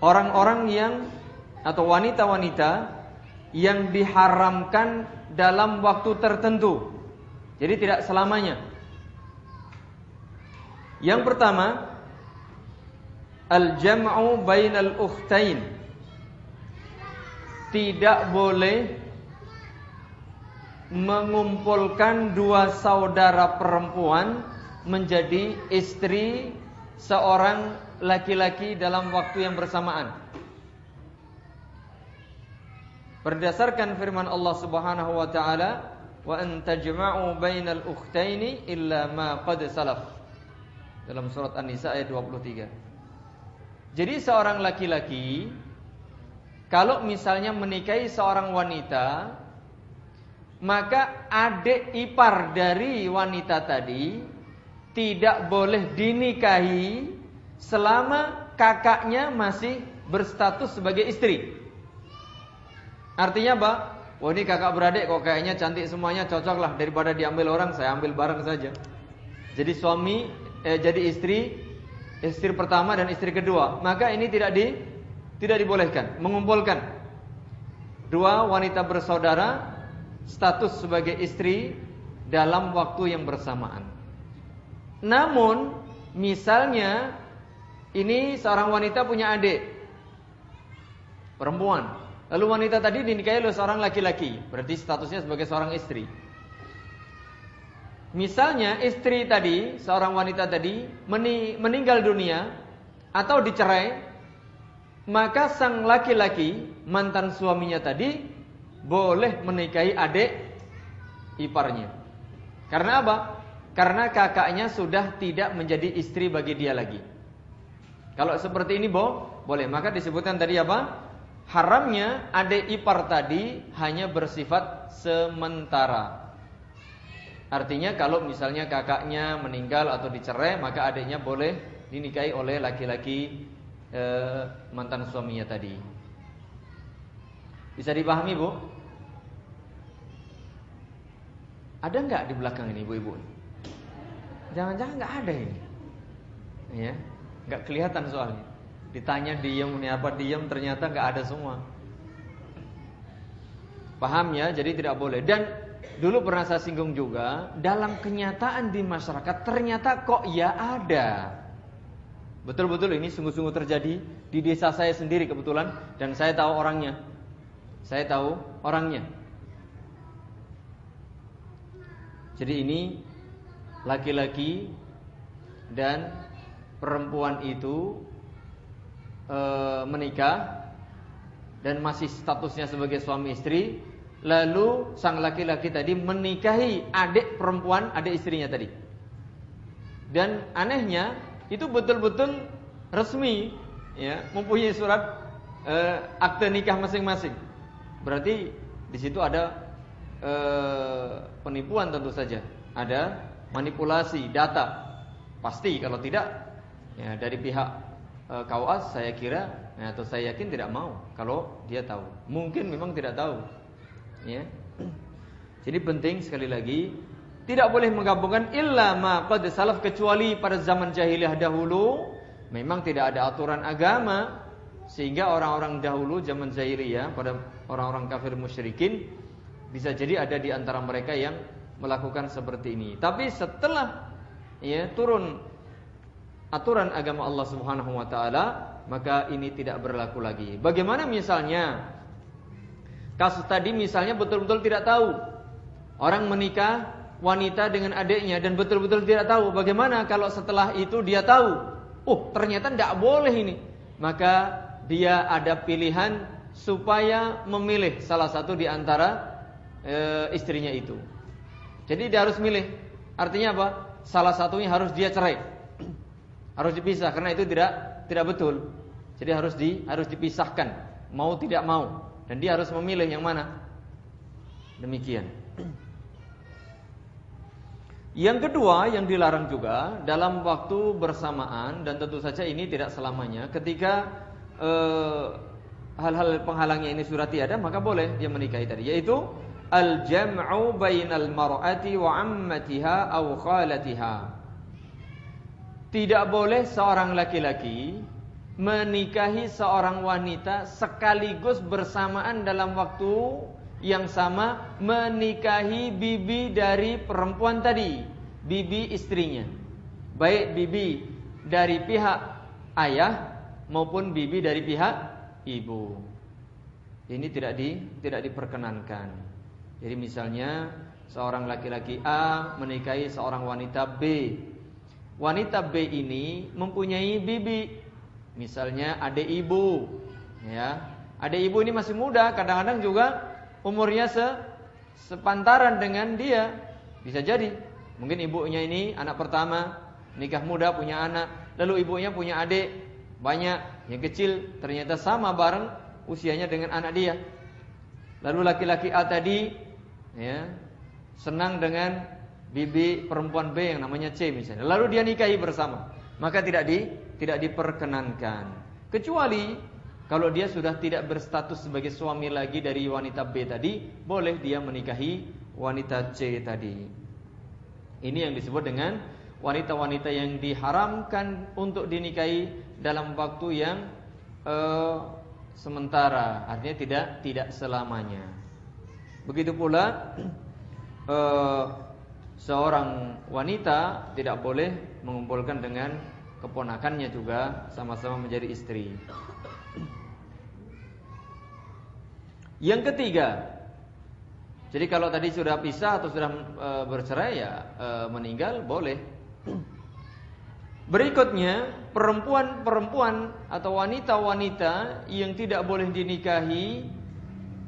orang-orang yang atau wanita-wanita yang diharamkan dalam waktu tertentu. Jadi tidak selamanya. Yang pertama, al-jam'u bainal ukhtain. Tidak boleh mengumpulkan dua saudara perempuan menjadi istri seorang laki-laki dalam waktu yang bersamaan. Berdasarkan firman Allah Subhanahu wa taala, "Wa an tajma'u bainal ukhtaini illa ma qad salaf." Dalam surat An-Nisa ayat 23. Jadi seorang laki-laki kalau misalnya menikahi seorang wanita, maka adik ipar dari wanita tadi tidak boleh dinikahi selama kakaknya masih berstatus sebagai istri. Artinya apa? Wah ini kakak beradik kok kayaknya cantik semuanya cocok lah daripada diambil orang saya ambil bareng saja. Jadi suami eh, jadi istri istri pertama dan istri kedua maka ini tidak di tidak dibolehkan mengumpulkan dua wanita bersaudara status sebagai istri dalam waktu yang bersamaan. Namun misalnya ini seorang wanita punya adik perempuan Lalu wanita tadi dinikahi oleh seorang laki-laki, berarti statusnya sebagai seorang istri. Misalnya istri tadi, seorang wanita tadi meninggal dunia atau dicerai, maka sang laki-laki mantan suaminya tadi boleh menikahi adik iparnya. Karena apa? Karena kakaknya sudah tidak menjadi istri bagi dia lagi. Kalau seperti ini, Bo, boleh. Maka disebutkan tadi apa? haramnya adik ipar tadi hanya bersifat sementara. Artinya kalau misalnya kakaknya meninggal atau dicerai, maka adiknya boleh dinikahi oleh laki-laki e, mantan suaminya tadi. Bisa dipahami bu? Ada nggak di belakang ini ibu-ibu? Jangan-jangan nggak ada ini, ya? Nggak kelihatan soalnya. Ditanya diem apa diem ternyata nggak ada semua. Paham ya? Jadi tidak boleh. Dan dulu pernah saya singgung juga dalam kenyataan di masyarakat ternyata kok ya ada. Betul-betul ini sungguh-sungguh terjadi di desa saya sendiri kebetulan dan saya tahu orangnya. Saya tahu orangnya. Jadi ini laki-laki dan perempuan itu e, menikah dan masih statusnya sebagai suami istri, lalu sang laki-laki tadi menikahi adik perempuan adik istrinya tadi. Dan anehnya itu betul-betul resmi, ya, mempunyai surat e, akte nikah masing-masing. Berarti di situ ada e, penipuan tentu saja, ada manipulasi data. Pasti kalau tidak ya dari pihak e, saya kira ya, atau saya yakin tidak mau kalau dia tahu. Mungkin memang tidak tahu. Ya. Jadi penting sekali lagi tidak boleh menggabungkan illa ma qad salaf kecuali pada zaman jahiliyah dahulu memang tidak ada aturan agama sehingga orang-orang dahulu zaman jahiliyah pada orang-orang kafir musyrikin bisa jadi ada di antara mereka yang melakukan seperti ini. Tapi setelah ya turun aturan agama Allah Subhanahu wa taala, maka ini tidak berlaku lagi. Bagaimana misalnya kasus tadi misalnya betul-betul tidak tahu orang menikah wanita dengan adiknya dan betul-betul tidak tahu bagaimana kalau setelah itu dia tahu, oh ternyata tidak boleh ini. Maka dia ada pilihan supaya memilih salah satu di antara e, istrinya itu. Jadi dia harus milih. Artinya apa? Salah satunya harus dia cerai harus dipisah karena itu tidak tidak betul. Jadi harus di harus dipisahkan, mau tidak mau dan dia harus memilih yang mana. Demikian. Yang kedua yang dilarang juga dalam waktu bersamaan dan tentu saja ini tidak selamanya ketika eh, hal-hal penghalangnya ini surati ada maka boleh dia menikahi tadi yaitu al jam'u bainal mar'ati wa ammatiha aw khalatiha tidak boleh seorang laki-laki menikahi seorang wanita sekaligus bersamaan dalam waktu yang sama menikahi bibi dari perempuan tadi, bibi istrinya. Baik bibi dari pihak ayah maupun bibi dari pihak ibu. Ini tidak di tidak diperkenankan. Jadi misalnya seorang laki-laki A menikahi seorang wanita B. Wanita B ini mempunyai bibi Misalnya adik ibu, ya. Adik ibu ini masih muda, kadang-kadang juga umurnya se sepantaran dengan dia. Bisa jadi. Mungkin ibunya ini anak pertama, nikah muda punya anak, lalu ibunya punya adik banyak yang kecil ternyata sama bareng usianya dengan anak dia. Lalu laki-laki A tadi ya, senang dengan bibi perempuan B yang namanya C misalnya. Lalu dia nikahi bersama. Maka tidak di tidak diperkenankan. Kecuali kalau dia sudah tidak berstatus sebagai suami lagi dari wanita B tadi, boleh dia menikahi wanita C tadi. Ini yang disebut dengan wanita-wanita yang diharamkan untuk dinikahi dalam waktu yang uh, sementara, artinya tidak tidak selamanya. Begitu pula uh, seorang wanita tidak boleh mengumpulkan dengan keponakannya juga sama-sama menjadi istri. Yang ketiga, jadi kalau tadi sudah pisah atau sudah e, bercerai ya e, meninggal boleh. Berikutnya, perempuan-perempuan atau wanita-wanita yang tidak boleh dinikahi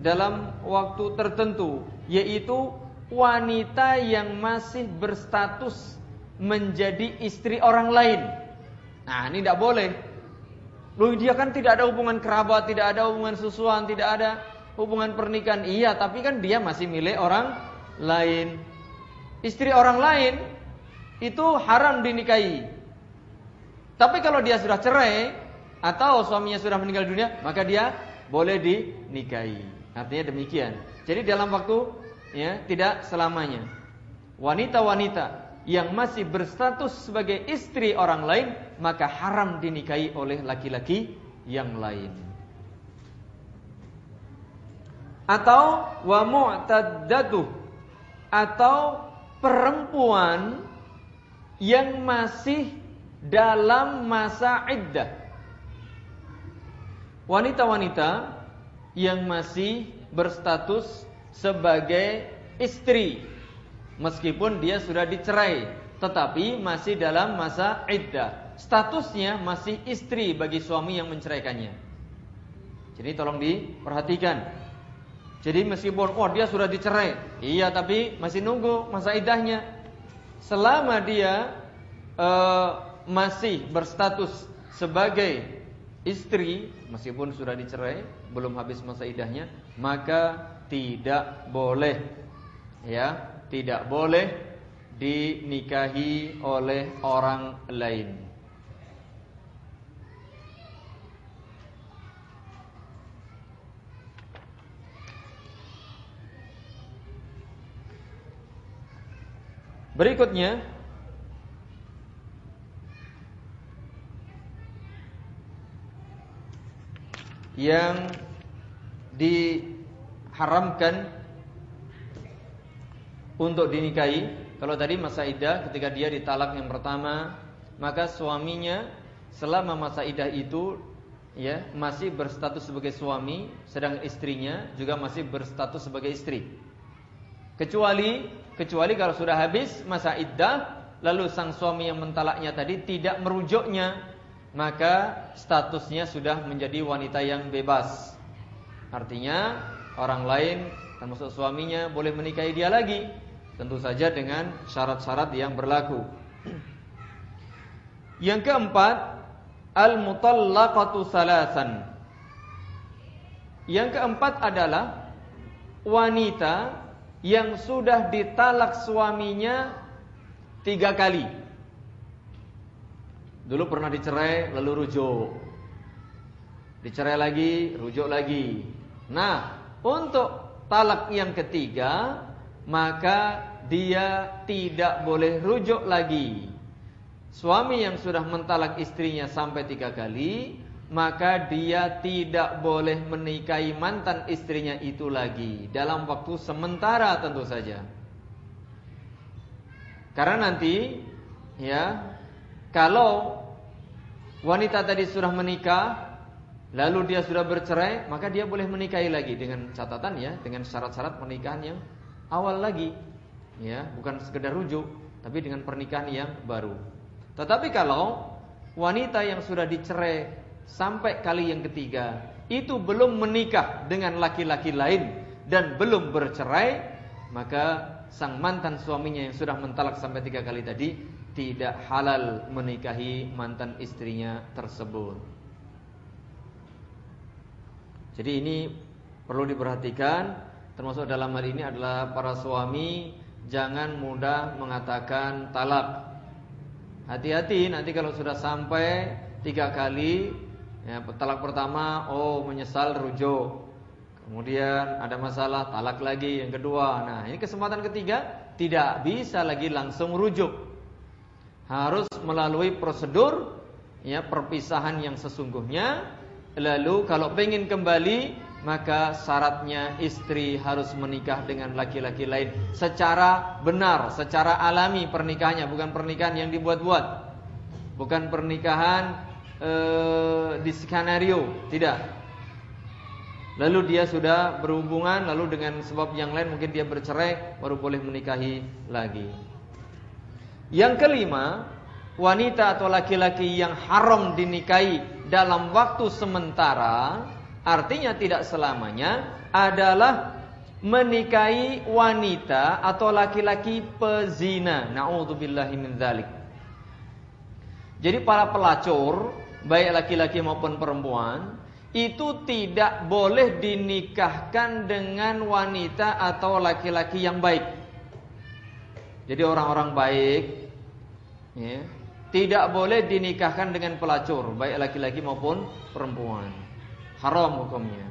dalam waktu tertentu, yaitu wanita yang masih berstatus menjadi istri orang lain. Nah, ini tidak boleh. Loh, dia kan tidak ada hubungan kerabat, tidak ada hubungan susuan, tidak ada hubungan pernikahan. Iya, tapi kan dia masih milik orang lain. Istri orang lain itu haram dinikahi. Tapi kalau dia sudah cerai atau suaminya sudah meninggal dunia, maka dia boleh dinikahi. Artinya demikian. Jadi dalam waktu ya tidak selamanya. Wanita-wanita yang masih berstatus sebagai istri orang lain maka haram dinikahi oleh laki-laki yang lain. Atau wa mu'taddatuh atau perempuan yang masih dalam masa iddah. Wanita-wanita yang masih berstatus sebagai istri. Meskipun dia sudah dicerai tetapi masih dalam masa iddah. Statusnya masih istri bagi suami yang menceraikannya. Jadi tolong diperhatikan. Jadi meskipun oh dia sudah dicerai iya tapi masih nunggu masa iddahnya. Selama dia uh, masih berstatus sebagai istri meskipun sudah dicerai belum habis masa idahnya maka tidak boleh ya tidak boleh dinikahi oleh orang lain. Berikutnya yang diharamkan untuk dinikahi. Kalau tadi masa idah ketika dia ditalak yang pertama, maka suaminya selama masa idah itu ya masih berstatus sebagai suami, sedang istrinya juga masih berstatus sebagai istri. Kecuali kecuali kalau sudah habis masa iddah lalu sang suami yang mentalaknya tadi tidak merujuknya, maka statusnya sudah menjadi wanita yang bebas. Artinya orang lain termasuk suaminya boleh menikahi dia lagi Tentu saja dengan syarat-syarat yang berlaku. Yang keempat, al-mutallaqatu salasan. Yang keempat adalah wanita yang sudah ditalak suaminya tiga kali. Dulu pernah dicerai lalu rujuk. Dicerai lagi, rujuk lagi. Nah, untuk talak yang ketiga maka dia tidak boleh rujuk lagi. Suami yang sudah mentalak istrinya sampai tiga kali, maka dia tidak boleh menikahi mantan istrinya itu lagi dalam waktu sementara tentu saja. Karena nanti ya kalau wanita tadi sudah menikah lalu dia sudah bercerai, maka dia boleh menikahi lagi dengan catatan ya, dengan syarat-syarat pernikahan yang awal lagi. Ya, bukan sekedar rujuk, tapi dengan pernikahan yang baru. Tetapi kalau wanita yang sudah dicerai sampai kali yang ketiga itu belum menikah dengan laki-laki lain dan belum bercerai, maka sang mantan suaminya yang sudah mentalak sampai tiga kali tadi tidak halal menikahi mantan istrinya tersebut. Jadi ini perlu diperhatikan, termasuk dalam hal ini adalah para suami jangan mudah mengatakan talak. Hati-hati nanti kalau sudah sampai tiga kali Ya, talak pertama, oh menyesal rujuk. Kemudian ada masalah, talak lagi yang kedua. Nah, ini kesempatan ketiga tidak bisa lagi langsung rujuk. Harus melalui prosedur ya perpisahan yang sesungguhnya. Lalu kalau pengen kembali maka syaratnya istri harus menikah dengan laki-laki lain secara benar, secara alami pernikahannya, bukan pernikahan yang dibuat-buat. Bukan pernikahan Eh, di skenario, tidak. Lalu dia sudah berhubungan, lalu dengan sebab yang lain mungkin dia bercerai, baru boleh menikahi lagi. Yang kelima, wanita atau laki-laki yang haram dinikahi dalam waktu sementara, artinya tidak selamanya, adalah menikahi wanita atau laki-laki pezina. Nauzubillahi min dzalik. Jadi para pelacur baik laki-laki maupun perempuan itu tidak boleh dinikahkan dengan wanita atau laki-laki yang baik. Jadi orang-orang baik ya, tidak boleh dinikahkan dengan pelacur, baik laki-laki maupun perempuan. Haram hukumnya.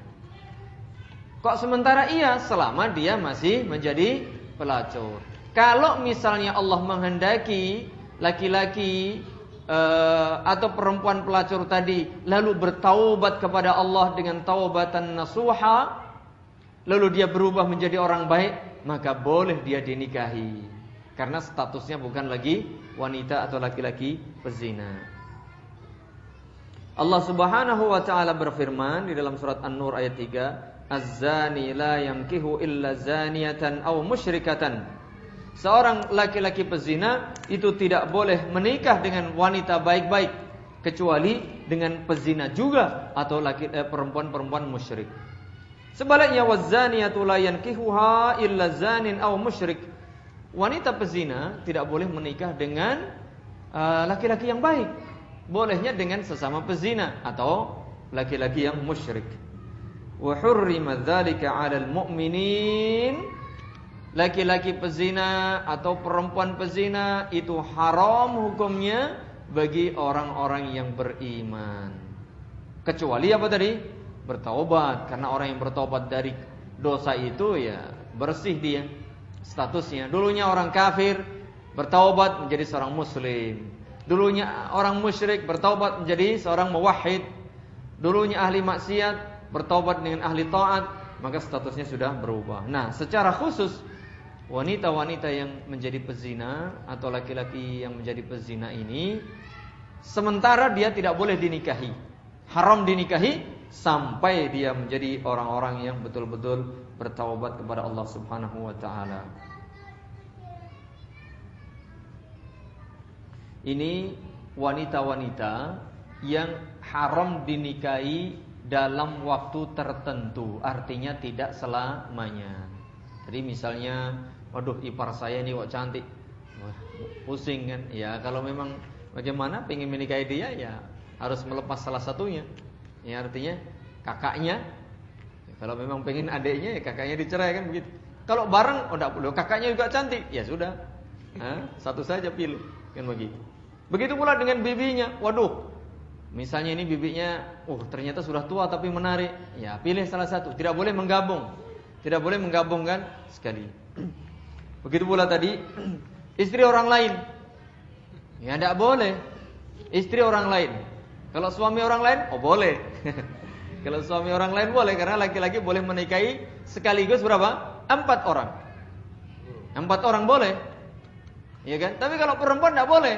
Kok sementara iya selama dia masih menjadi pelacur. Kalau misalnya Allah menghendaki laki-laki uh, atau perempuan pelacur tadi lalu bertaubat kepada Allah dengan taubatan nasuha lalu dia berubah menjadi orang baik maka boleh dia dinikahi karena statusnya bukan lagi wanita atau laki-laki pezina. Allah Subhanahu wa taala berfirman di dalam surat An-Nur ayat 3, "Az-zani la yamkihu illa zaniyatan aw musyrikatan." Seorang laki-laki pezina itu tidak boleh menikah dengan wanita baik-baik kecuali dengan pezina juga atau laki eh, perempuan-perempuan musyrik. Sebaliknya wazaniyatu la yankihuha illa zanin aw musyrik. Wanita pezina tidak boleh menikah dengan eh, laki-laki uh, yang baik. Bolehnya dengan sesama pezina atau laki-laki yang musyrik. Wa dzalika laki-laki pezina atau perempuan pezina itu haram hukumnya bagi orang-orang yang beriman. Kecuali apa tadi? Bertaubat karena orang yang bertobat dari dosa itu ya bersih dia statusnya. Dulunya orang kafir bertaubat menjadi seorang muslim. Dulunya orang musyrik bertaubat menjadi seorang muwahhid. Dulunya ahli maksiat bertaubat dengan ahli taat, maka statusnya sudah berubah. Nah, secara khusus wanita-wanita yang menjadi pezina atau laki-laki yang menjadi pezina ini sementara dia tidak boleh dinikahi. Haram dinikahi sampai dia menjadi orang-orang yang betul-betul bertaubat kepada Allah Subhanahu wa taala. Ini wanita-wanita yang haram dinikahi dalam waktu tertentu, artinya tidak selamanya. Jadi misalnya waduh ipar saya ini kok cantik. Wah, pusing kan? Ya kalau memang bagaimana pengen menikahi dia ya harus melepas salah satunya. Ya artinya kakaknya. Kalau memang pengen adiknya ya kakaknya dicerai kan begitu. Kalau bareng oh enggak perlu kakaknya juga cantik. Ya sudah. Hah? Satu saja pilih kan begitu. Begitu pula dengan bibinya. Waduh, Misalnya ini bibinya, oh ternyata sudah tua tapi menarik. Ya, pilih salah satu. Tidak boleh menggabung. Tidak boleh menggabungkan sekali. Begitu pula tadi istri orang lain. Ya tidak boleh. Istri orang lain. Kalau suami orang lain, oh boleh. Kalau suami orang lain boleh karena laki-laki boleh menikahi sekaligus berapa? Empat orang. Empat orang boleh. Ya kan? Tapi kalau perempuan tidak boleh.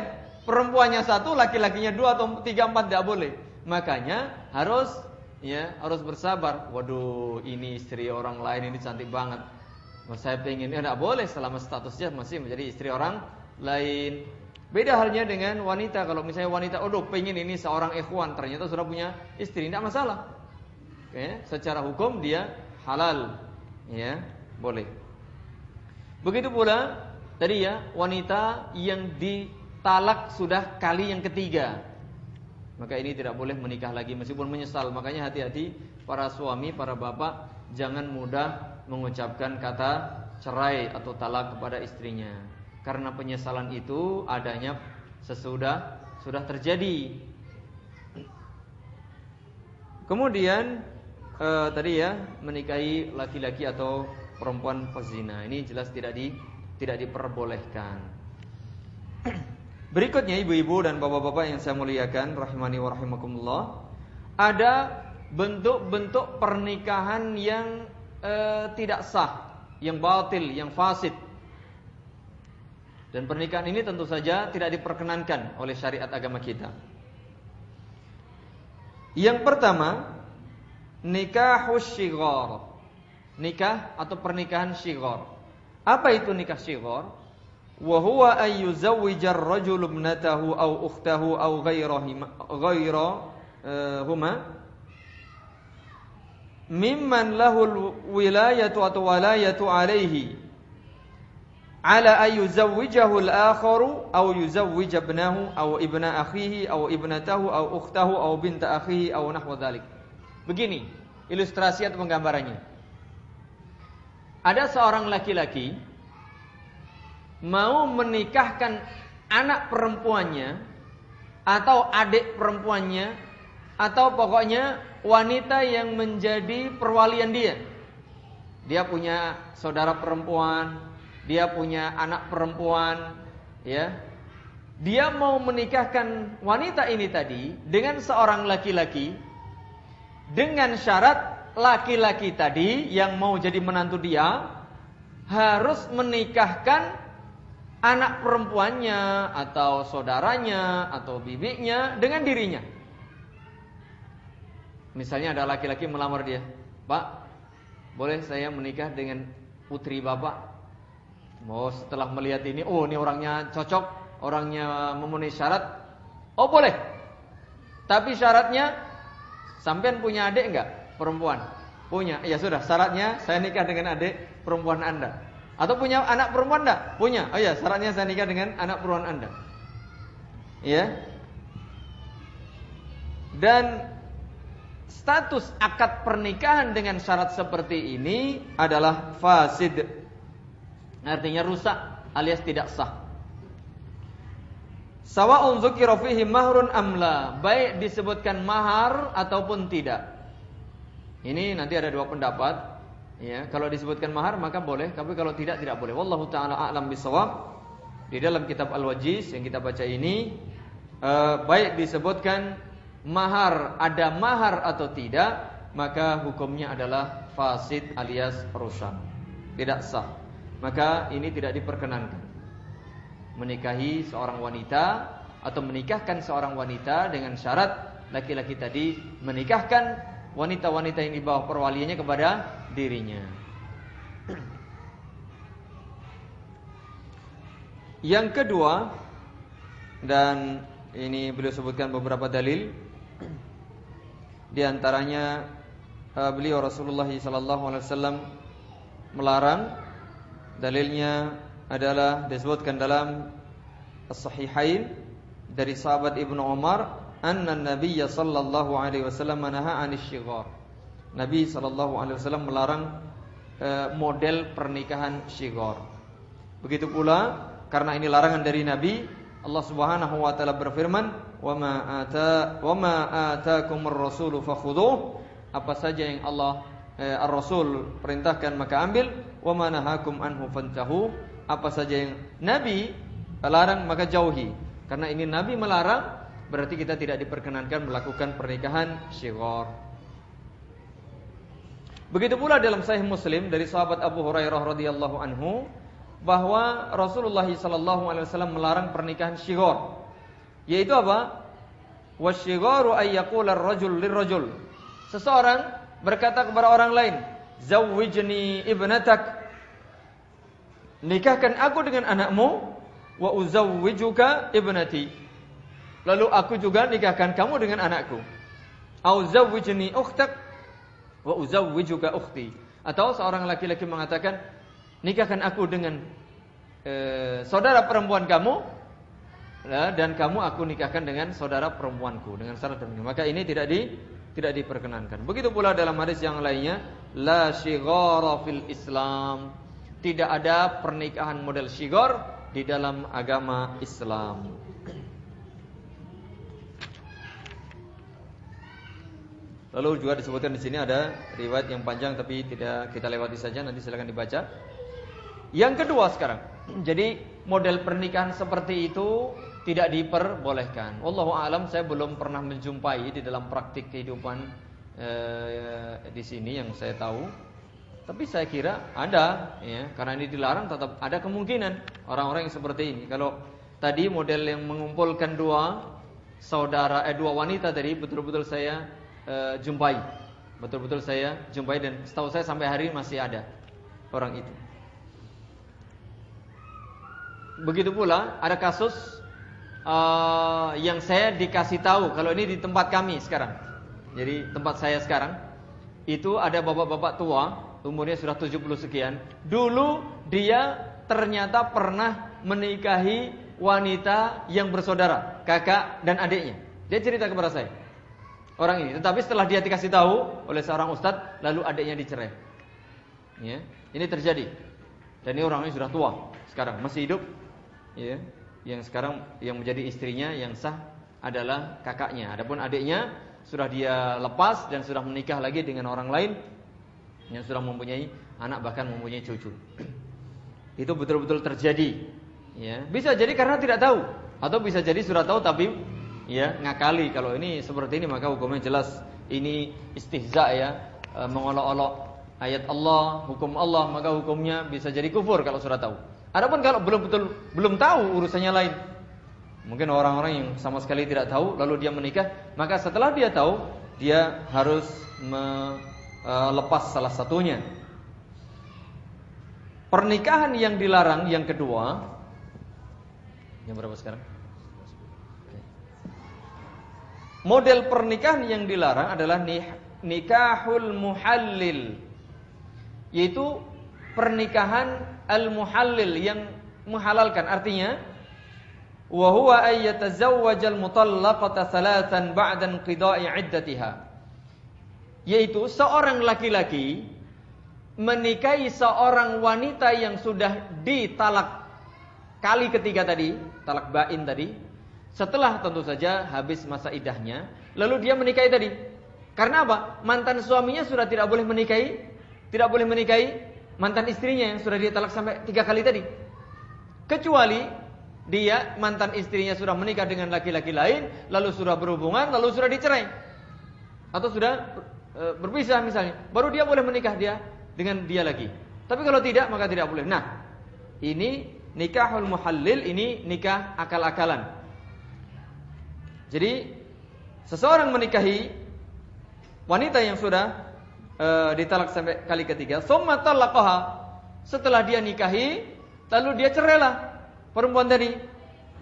Perempuannya satu, laki-lakinya dua atau tiga empat tidak boleh. Makanya harus ya harus bersabar. Waduh, ini istri orang lain ini cantik banget. Saya pengen, ya tidak boleh selama statusnya masih menjadi istri orang lain. Beda halnya dengan wanita. Kalau misalnya wanita, oh pengen ini seorang ikhwan, ternyata sudah punya istri, tidak masalah. Ya, secara hukum dia halal, ya boleh. Begitu pula tadi ya wanita yang ditalak sudah kali yang ketiga, maka ini tidak boleh menikah lagi meskipun menyesal. Makanya hati-hati para suami, para bapak jangan mudah mengucapkan kata cerai atau talak kepada istrinya. Karena penyesalan itu adanya sesudah sudah terjadi. Kemudian eh, tadi ya menikahi laki-laki atau perempuan pezina. Ini jelas tidak di tidak diperbolehkan. Berikutnya ibu-ibu dan bapak-bapak yang saya muliakan rahimani wa ada bentuk-bentuk pernikahan yang e, tidak sah, yang batil, yang fasid. Dan pernikahan ini tentu saja tidak diperkenankan oleh syariat agama kita. Yang pertama, nikah syighar. Nikah atau pernikahan syighar. Apa itu nikah syighar? wa huwa ay yuzawwija ar-rajulu ibnatahu aw ukhtahu aw ghayrahuma ghayrahuma mimman lahu wilayatu atau walayatu alaihi ala ay yuzawwijahu al-akharu aw yuzawwija ibnahu aw ibna akhihi aw ibnatahu aw ukhtahu aw binta akhihi aw nahwa dhalik. Begini ilustrasi atau penggambarannya. Ada seorang laki-laki mau menikahkan anak perempuannya atau adik perempuannya atau pokoknya wanita yang menjadi perwalian dia. Dia punya saudara perempuan, dia punya anak perempuan, ya. Dia mau menikahkan wanita ini tadi dengan seorang laki-laki dengan syarat laki-laki tadi yang mau jadi menantu dia harus menikahkan anak perempuannya atau saudaranya atau bibinya dengan dirinya. Misalnya ada laki-laki melamar dia, Pak, boleh saya menikah dengan putri bapak? Mau setelah melihat ini, oh ini orangnya cocok, orangnya memenuhi syarat, oh boleh. Tapi syaratnya, sampean punya adik enggak perempuan? Punya, ya sudah. Syaratnya saya nikah dengan adik perempuan anda. Atau punya anak perempuan enggak? Punya. Oh ya, syaratnya saya nikah dengan anak perempuan Anda. Ya. Dan status akad pernikahan dengan syarat seperti ini adalah fasid. Artinya rusak alias tidak sah. Sawa'un dzukira fihi mahrun amla, baik disebutkan mahar ataupun tidak. Ini nanti ada dua pendapat. Ya, kalau disebutkan mahar maka boleh, tapi kalau tidak tidak boleh. Wallahu taala a'lam bisawab. Di dalam kitab Al-Wajiz yang kita baca ini eh, baik disebutkan mahar ada mahar atau tidak, maka hukumnya adalah fasid alias rusak. Tidak sah. Maka ini tidak diperkenankan. Menikahi seorang wanita atau menikahkan seorang wanita dengan syarat laki-laki tadi menikahkan wanita-wanita yang di bawah perwaliannya kepada dirinya. Yang kedua dan ini beliau sebutkan beberapa dalil di antaranya uh, beliau Rasulullah sallallahu alaihi wasallam melarang dalilnya adalah disebutkan dalam As-Sahihain dari sahabat Ibnu Umar anna Nabi sallallahu alaihi wasallam manaha 'anis syighar. Nabi sallallahu alaihi wasallam melarang e, model pernikahan syighar. Begitu pula karena ini larangan dari Nabi, Allah Subhanahu wa taala berfirman, "Wa ma ata wa ma ataakumur rasulu fakhudhuh." Apa saja yang Allah e, Ar-Rasul perintahkan maka ambil, "Wa ma nahakum anhu fantahu." Apa saja yang Nabi larang maka jauhi. Karena ini Nabi melarang berarti kita tidak diperkenankan melakukan pernikahan syighar. Begitu pula dalam Sahih Muslim dari sahabat Abu Hurairah radhiyallahu anhu bahwa Rasulullah sallallahu alaihi wasallam melarang pernikahan syighar. Yaitu apa? Wasyigharu ay yaqula ar-rajul lirrajul. Seseorang berkata kepada orang lain, "Zawwijni ibnatak." Nikahkan aku dengan anakmu wa uzawwijuka ibnati. Lalu aku juga nikahkan kamu dengan anakku. Au zawwijni ukhtak wa uzawwijuka ukhti. Atau seorang laki-laki mengatakan, nikahkan aku dengan e, saudara perempuan kamu dan kamu aku nikahkan dengan saudara perempuanku dengan syarat demikian. Maka ini tidak di tidak diperkenankan. Begitu pula dalam hadis yang lainnya, la fil Islam. Tidak ada pernikahan model syighar di dalam agama Islam. Lalu juga disebutkan di sini ada riwayat yang panjang tapi tidak kita lewati saja nanti silakan dibaca. Yang kedua sekarang. Jadi model pernikahan seperti itu tidak diperbolehkan. Wallahu alam saya belum pernah menjumpai di dalam praktik kehidupan eh, di sini yang saya tahu. Tapi saya kira ada ya, karena ini dilarang tetap ada kemungkinan orang-orang yang seperti ini. Kalau tadi model yang mengumpulkan dua saudara eh dua wanita tadi betul-betul saya uh, jumpai. Betul-betul saya jumpai dan setahu saya sampai hari masih ada orang itu. Begitu pula ada kasus uh, yang saya dikasih tahu kalau ini di tempat kami sekarang. Jadi tempat saya sekarang itu ada bapak-bapak tua umurnya sudah 70 sekian. Dulu dia ternyata pernah menikahi wanita yang bersaudara, kakak dan adiknya. Dia cerita kepada saya orang ini. Tetapi setelah dia dikasih tahu oleh seorang ustadz, lalu adiknya dicerai. Ya, ini terjadi. Dan ini orang ini sudah tua sekarang, masih hidup. Ya, yang sekarang yang menjadi istrinya yang sah adalah kakaknya. Adapun adiknya sudah dia lepas dan sudah menikah lagi dengan orang lain yang sudah mempunyai anak bahkan mempunyai cucu. Itu betul-betul terjadi. Ya, bisa jadi karena tidak tahu atau bisa jadi sudah tahu tapi ya ngakali kalau ini seperti ini maka hukumnya jelas ini istihza ya e, mengolok-olok ayat Allah, hukum Allah maka hukumnya bisa jadi kufur kalau sudah tahu. Adapun kalau belum betul belum tahu urusannya lain. Mungkin orang-orang yang sama sekali tidak tahu lalu dia menikah, maka setelah dia tahu dia harus melepas salah satunya. Pernikahan yang dilarang yang kedua yang berapa sekarang? Model pernikahan yang dilarang adalah nikahul muhallil. Yaitu pernikahan al-muhallil yang menghalalkan. Artinya wa huwa ay yatazawwajal mutallaqata thalathan ba'da inqida'i iddatiha. Yaitu seorang laki-laki menikahi seorang wanita yang sudah ditalak kali ketiga tadi, talak bain tadi, setelah tentu saja habis masa idahnya, lalu dia menikahi tadi. Karena apa? Mantan suaminya sudah tidak boleh menikahi, tidak boleh menikahi mantan istrinya yang sudah dia talak sampai tiga kali tadi. Kecuali dia mantan istrinya sudah menikah dengan laki-laki lain, lalu sudah berhubungan, lalu sudah dicerai, atau sudah e, berpisah misalnya, baru dia boleh menikah dia dengan dia lagi. Tapi kalau tidak maka tidak boleh. Nah, ini nikahul muhallil, ini nikah akal-akalan. Jadi seseorang menikahi wanita yang sudah e, ditalak sampai kali ketiga, summa. Setelah dia nikahi, lalu dia cerailah perempuan tadi.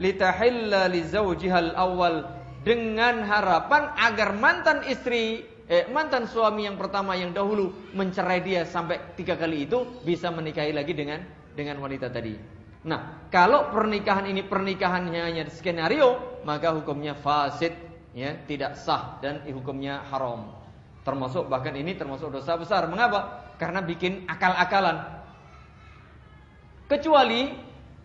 Litahilla li zawjihal awal dengan harapan agar mantan istri eh, mantan suami yang pertama yang dahulu mencerai dia sampai tiga kali itu bisa menikahi lagi dengan dengan wanita tadi. Nah, kalau pernikahan ini pernikahannya hanya skenario, maka hukumnya fasid, ya, tidak sah dan hukumnya haram. Termasuk bahkan ini termasuk dosa besar. Mengapa? Karena bikin akal-akalan. Kecuali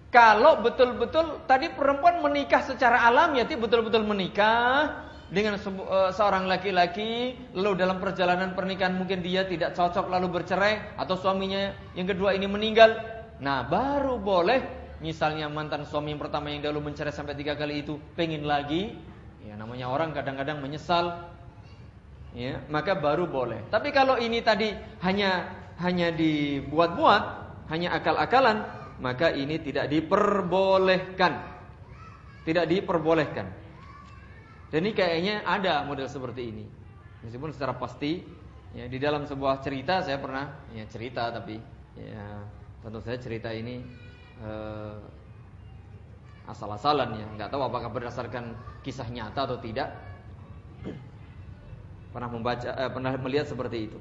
kalau betul-betul tadi perempuan menikah secara alam ya, betul-betul menikah dengan eh, seorang laki-laki lalu dalam perjalanan pernikahan mungkin dia tidak cocok lalu bercerai atau suaminya yang kedua ini meninggal Nah baru boleh misalnya mantan suami yang pertama yang dahulu mencerai sampai tiga kali itu pengen lagi Ya, namanya orang kadang-kadang menyesal ya, maka baru boleh. Tapi kalau ini tadi hanya hanya dibuat-buat, hanya akal-akalan, maka ini tidak diperbolehkan. Tidak diperbolehkan. Dan ini kayaknya ada model seperti ini. Meskipun secara pasti ya di dalam sebuah cerita saya pernah ya cerita tapi ya tentu saja cerita ini eh, asal-asalan ya, nggak tahu apakah berdasarkan kisah nyata atau tidak. Pernah membaca, eh, pernah melihat seperti itu.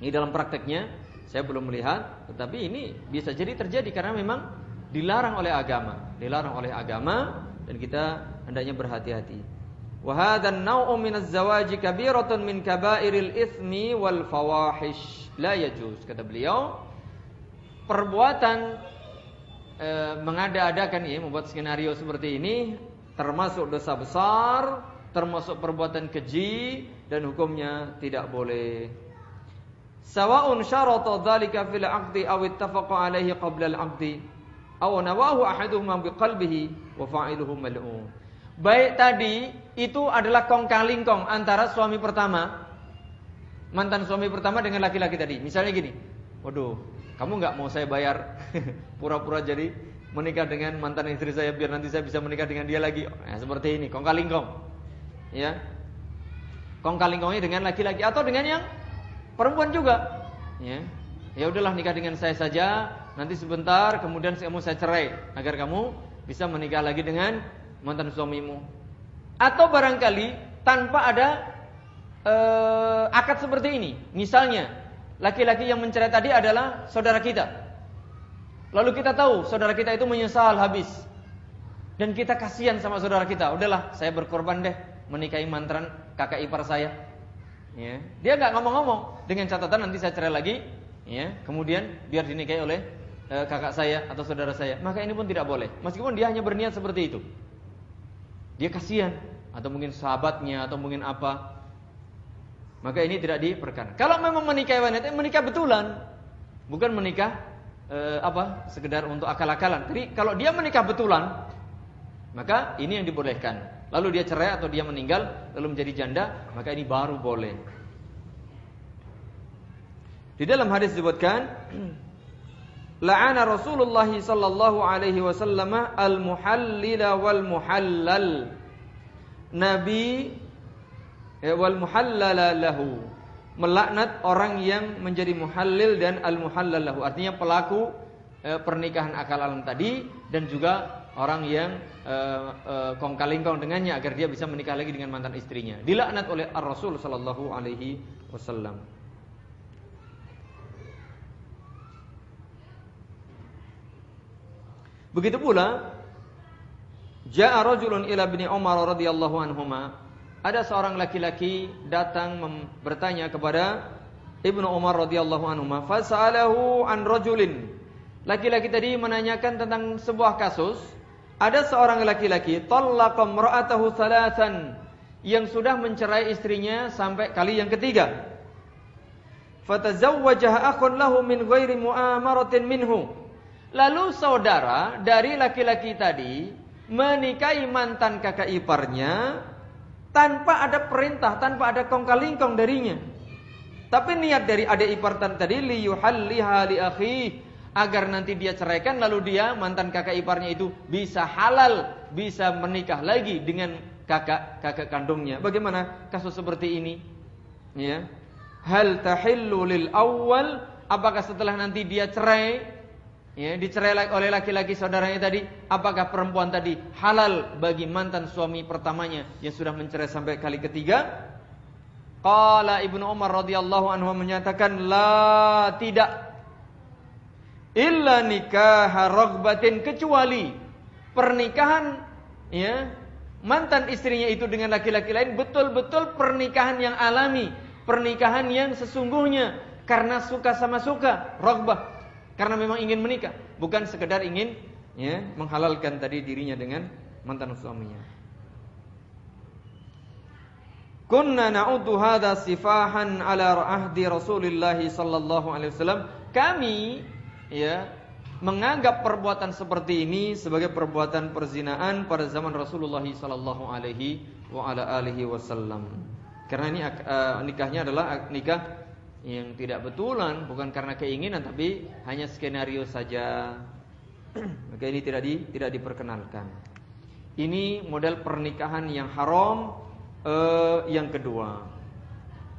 Ini dalam prakteknya saya belum melihat, tetapi ini bisa jadi terjadi karena memang dilarang oleh agama, dilarang oleh agama dan kita hendaknya berhati-hati. Wa hadzal naw'u min az-zawaji kabiratun min kaba'iril itsmi wal fawahish. La yajuz kata beliau. Perbuatan e, mengada-adakan ya membuat skenario seperti ini termasuk dosa besar, termasuk perbuatan keji dan hukumnya tidak boleh. Sawa'un syarata dzalika fil 'aqdi aw ittafaqa 'alaihi qabla al-'aqdi aw nawahu ahaduhuma biqalbihi wa fa'iluhu mal'un. Baik tadi itu adalah kong kaling kong antara suami pertama mantan suami pertama dengan laki-laki tadi. Misalnya gini, waduh, kamu nggak mau saya bayar pura-pura jadi menikah dengan mantan istri saya biar nanti saya bisa menikah dengan dia lagi. Nah, seperti ini, kong kalingkong. Ya. Kong kalingkongnya dengan laki-laki atau dengan yang perempuan juga. Ya. Ya udahlah nikah dengan saya saja, nanti sebentar kemudian kamu saya cerai agar kamu bisa menikah lagi dengan mantan suamimu. Atau barangkali tanpa ada uh, akad seperti ini. Misalnya, laki-laki yang mencerai tadi adalah saudara kita. Lalu kita tahu saudara kita itu menyesal habis. Dan kita kasihan sama saudara kita. Udahlah, saya berkorban deh menikahi mantan kakak ipar saya. Ya. Dia nggak ngomong-ngomong dengan catatan nanti saya cerai lagi. Ya. Kemudian biar dinikahi oleh e, kakak saya atau saudara saya. Maka ini pun tidak boleh. Meskipun dia hanya berniat seperti itu. Dia kasihan atau mungkin sahabatnya atau mungkin apa maka ini tidak diperkan. Kalau memang menikah wanita, menikah betulan, bukan menikah e, apa sekedar untuk akal-akalan. Jadi kalau dia menikah betulan, maka ini yang dibolehkan. Lalu dia cerai atau dia meninggal, lalu menjadi janda, maka ini baru boleh. Di dalam hadis disebutkan, la'ana Rasulullah sallallahu alaihi wasallam al-muhallila wal muhallal. Nabi Ya, wal muhallala lahu melaknat orang yang menjadi muhallil dan al muhallal lahu artinya pelaku eh, pernikahan akal alam tadi dan juga orang yang eh, eh, kong kalingkong dengannya agar dia bisa menikah lagi dengan mantan istrinya dilaknat oleh Ar Rasul sallallahu alaihi wasallam Begitu pula Ja'a rajulun ila ibni Umar radhiyallahu anhuma ada seorang laki-laki datang bertanya kepada Ibnu Umar radhiyallahu anhu, fasalahu an rajulin. Laki-laki tadi menanyakan tentang sebuah kasus. Ada seorang laki-laki talaqa imra'atahu salasan yang sudah mencerai istrinya sampai kali yang ketiga. Fatazawwajaha akhun lahu min ghairi mu'amaratin minhu. Lalu saudara dari laki-laki tadi menikahi mantan kakak iparnya tanpa ada perintah, tanpa ada kongkalingkong darinya. Tapi niat dari adik ipar tadi liyuhalliha li akhi agar nanti dia ceraikan lalu dia mantan kakak iparnya itu bisa halal, bisa menikah lagi dengan kakak kakak kandungnya. Bagaimana kasus seperti ini? Ya. Hal tahillu lil awal apakah setelah nanti dia cerai ya, dicerai oleh laki-laki saudaranya tadi, apakah perempuan tadi halal bagi mantan suami pertamanya yang sudah mencerai sampai kali ketiga? Qala Ibnu Umar radhiyallahu anhu menyatakan la tidak illa nikah ragbatin kecuali pernikahan ya mantan istrinya itu dengan laki-laki lain betul-betul pernikahan yang alami, pernikahan yang sesungguhnya karena suka sama suka, ragbah karena memang ingin menikah, bukan sekedar ingin ya menghalalkan tadi dirinya dengan mantan suaminya. Kunna na'udhu hadha sifahan ala ahdi Rasulullah sallallahu alaihi wasallam. Kami ya menganggap perbuatan seperti ini sebagai perbuatan perzinaan pada zaman Rasulullah sallallahu alaihi wasallam. Karena ini uh, nikahnya adalah nikah yang tidak betulan bukan karena keinginan tapi hanya skenario saja. Maka ini tidak di, tidak diperkenalkan. Ini model pernikahan yang haram uh, yang kedua.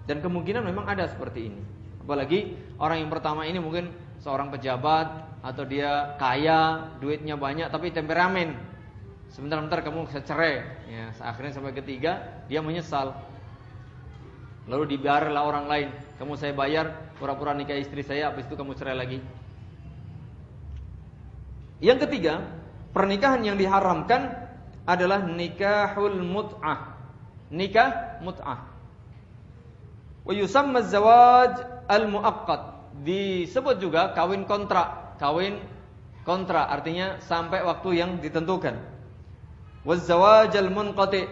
Dan kemungkinan memang ada seperti ini. Apalagi orang yang pertama ini mungkin seorang pejabat atau dia kaya, duitnya banyak tapi temperamen. Sebentar-bentar kamu bisa cerai. Ya, akhirnya sampai ketiga dia menyesal. Lalu dibiarlah orang lain. Kamu saya bayar pura-pura nikah istri saya, habis itu kamu cerai lagi. Yang ketiga, pernikahan yang diharamkan adalah nikahul mut'ah. Nikah mut'ah. Wa yusamma zawaj al-muaqqat disebut juga kawin kontrak, kawin kontrak artinya sampai waktu yang ditentukan. Wazawajal munqati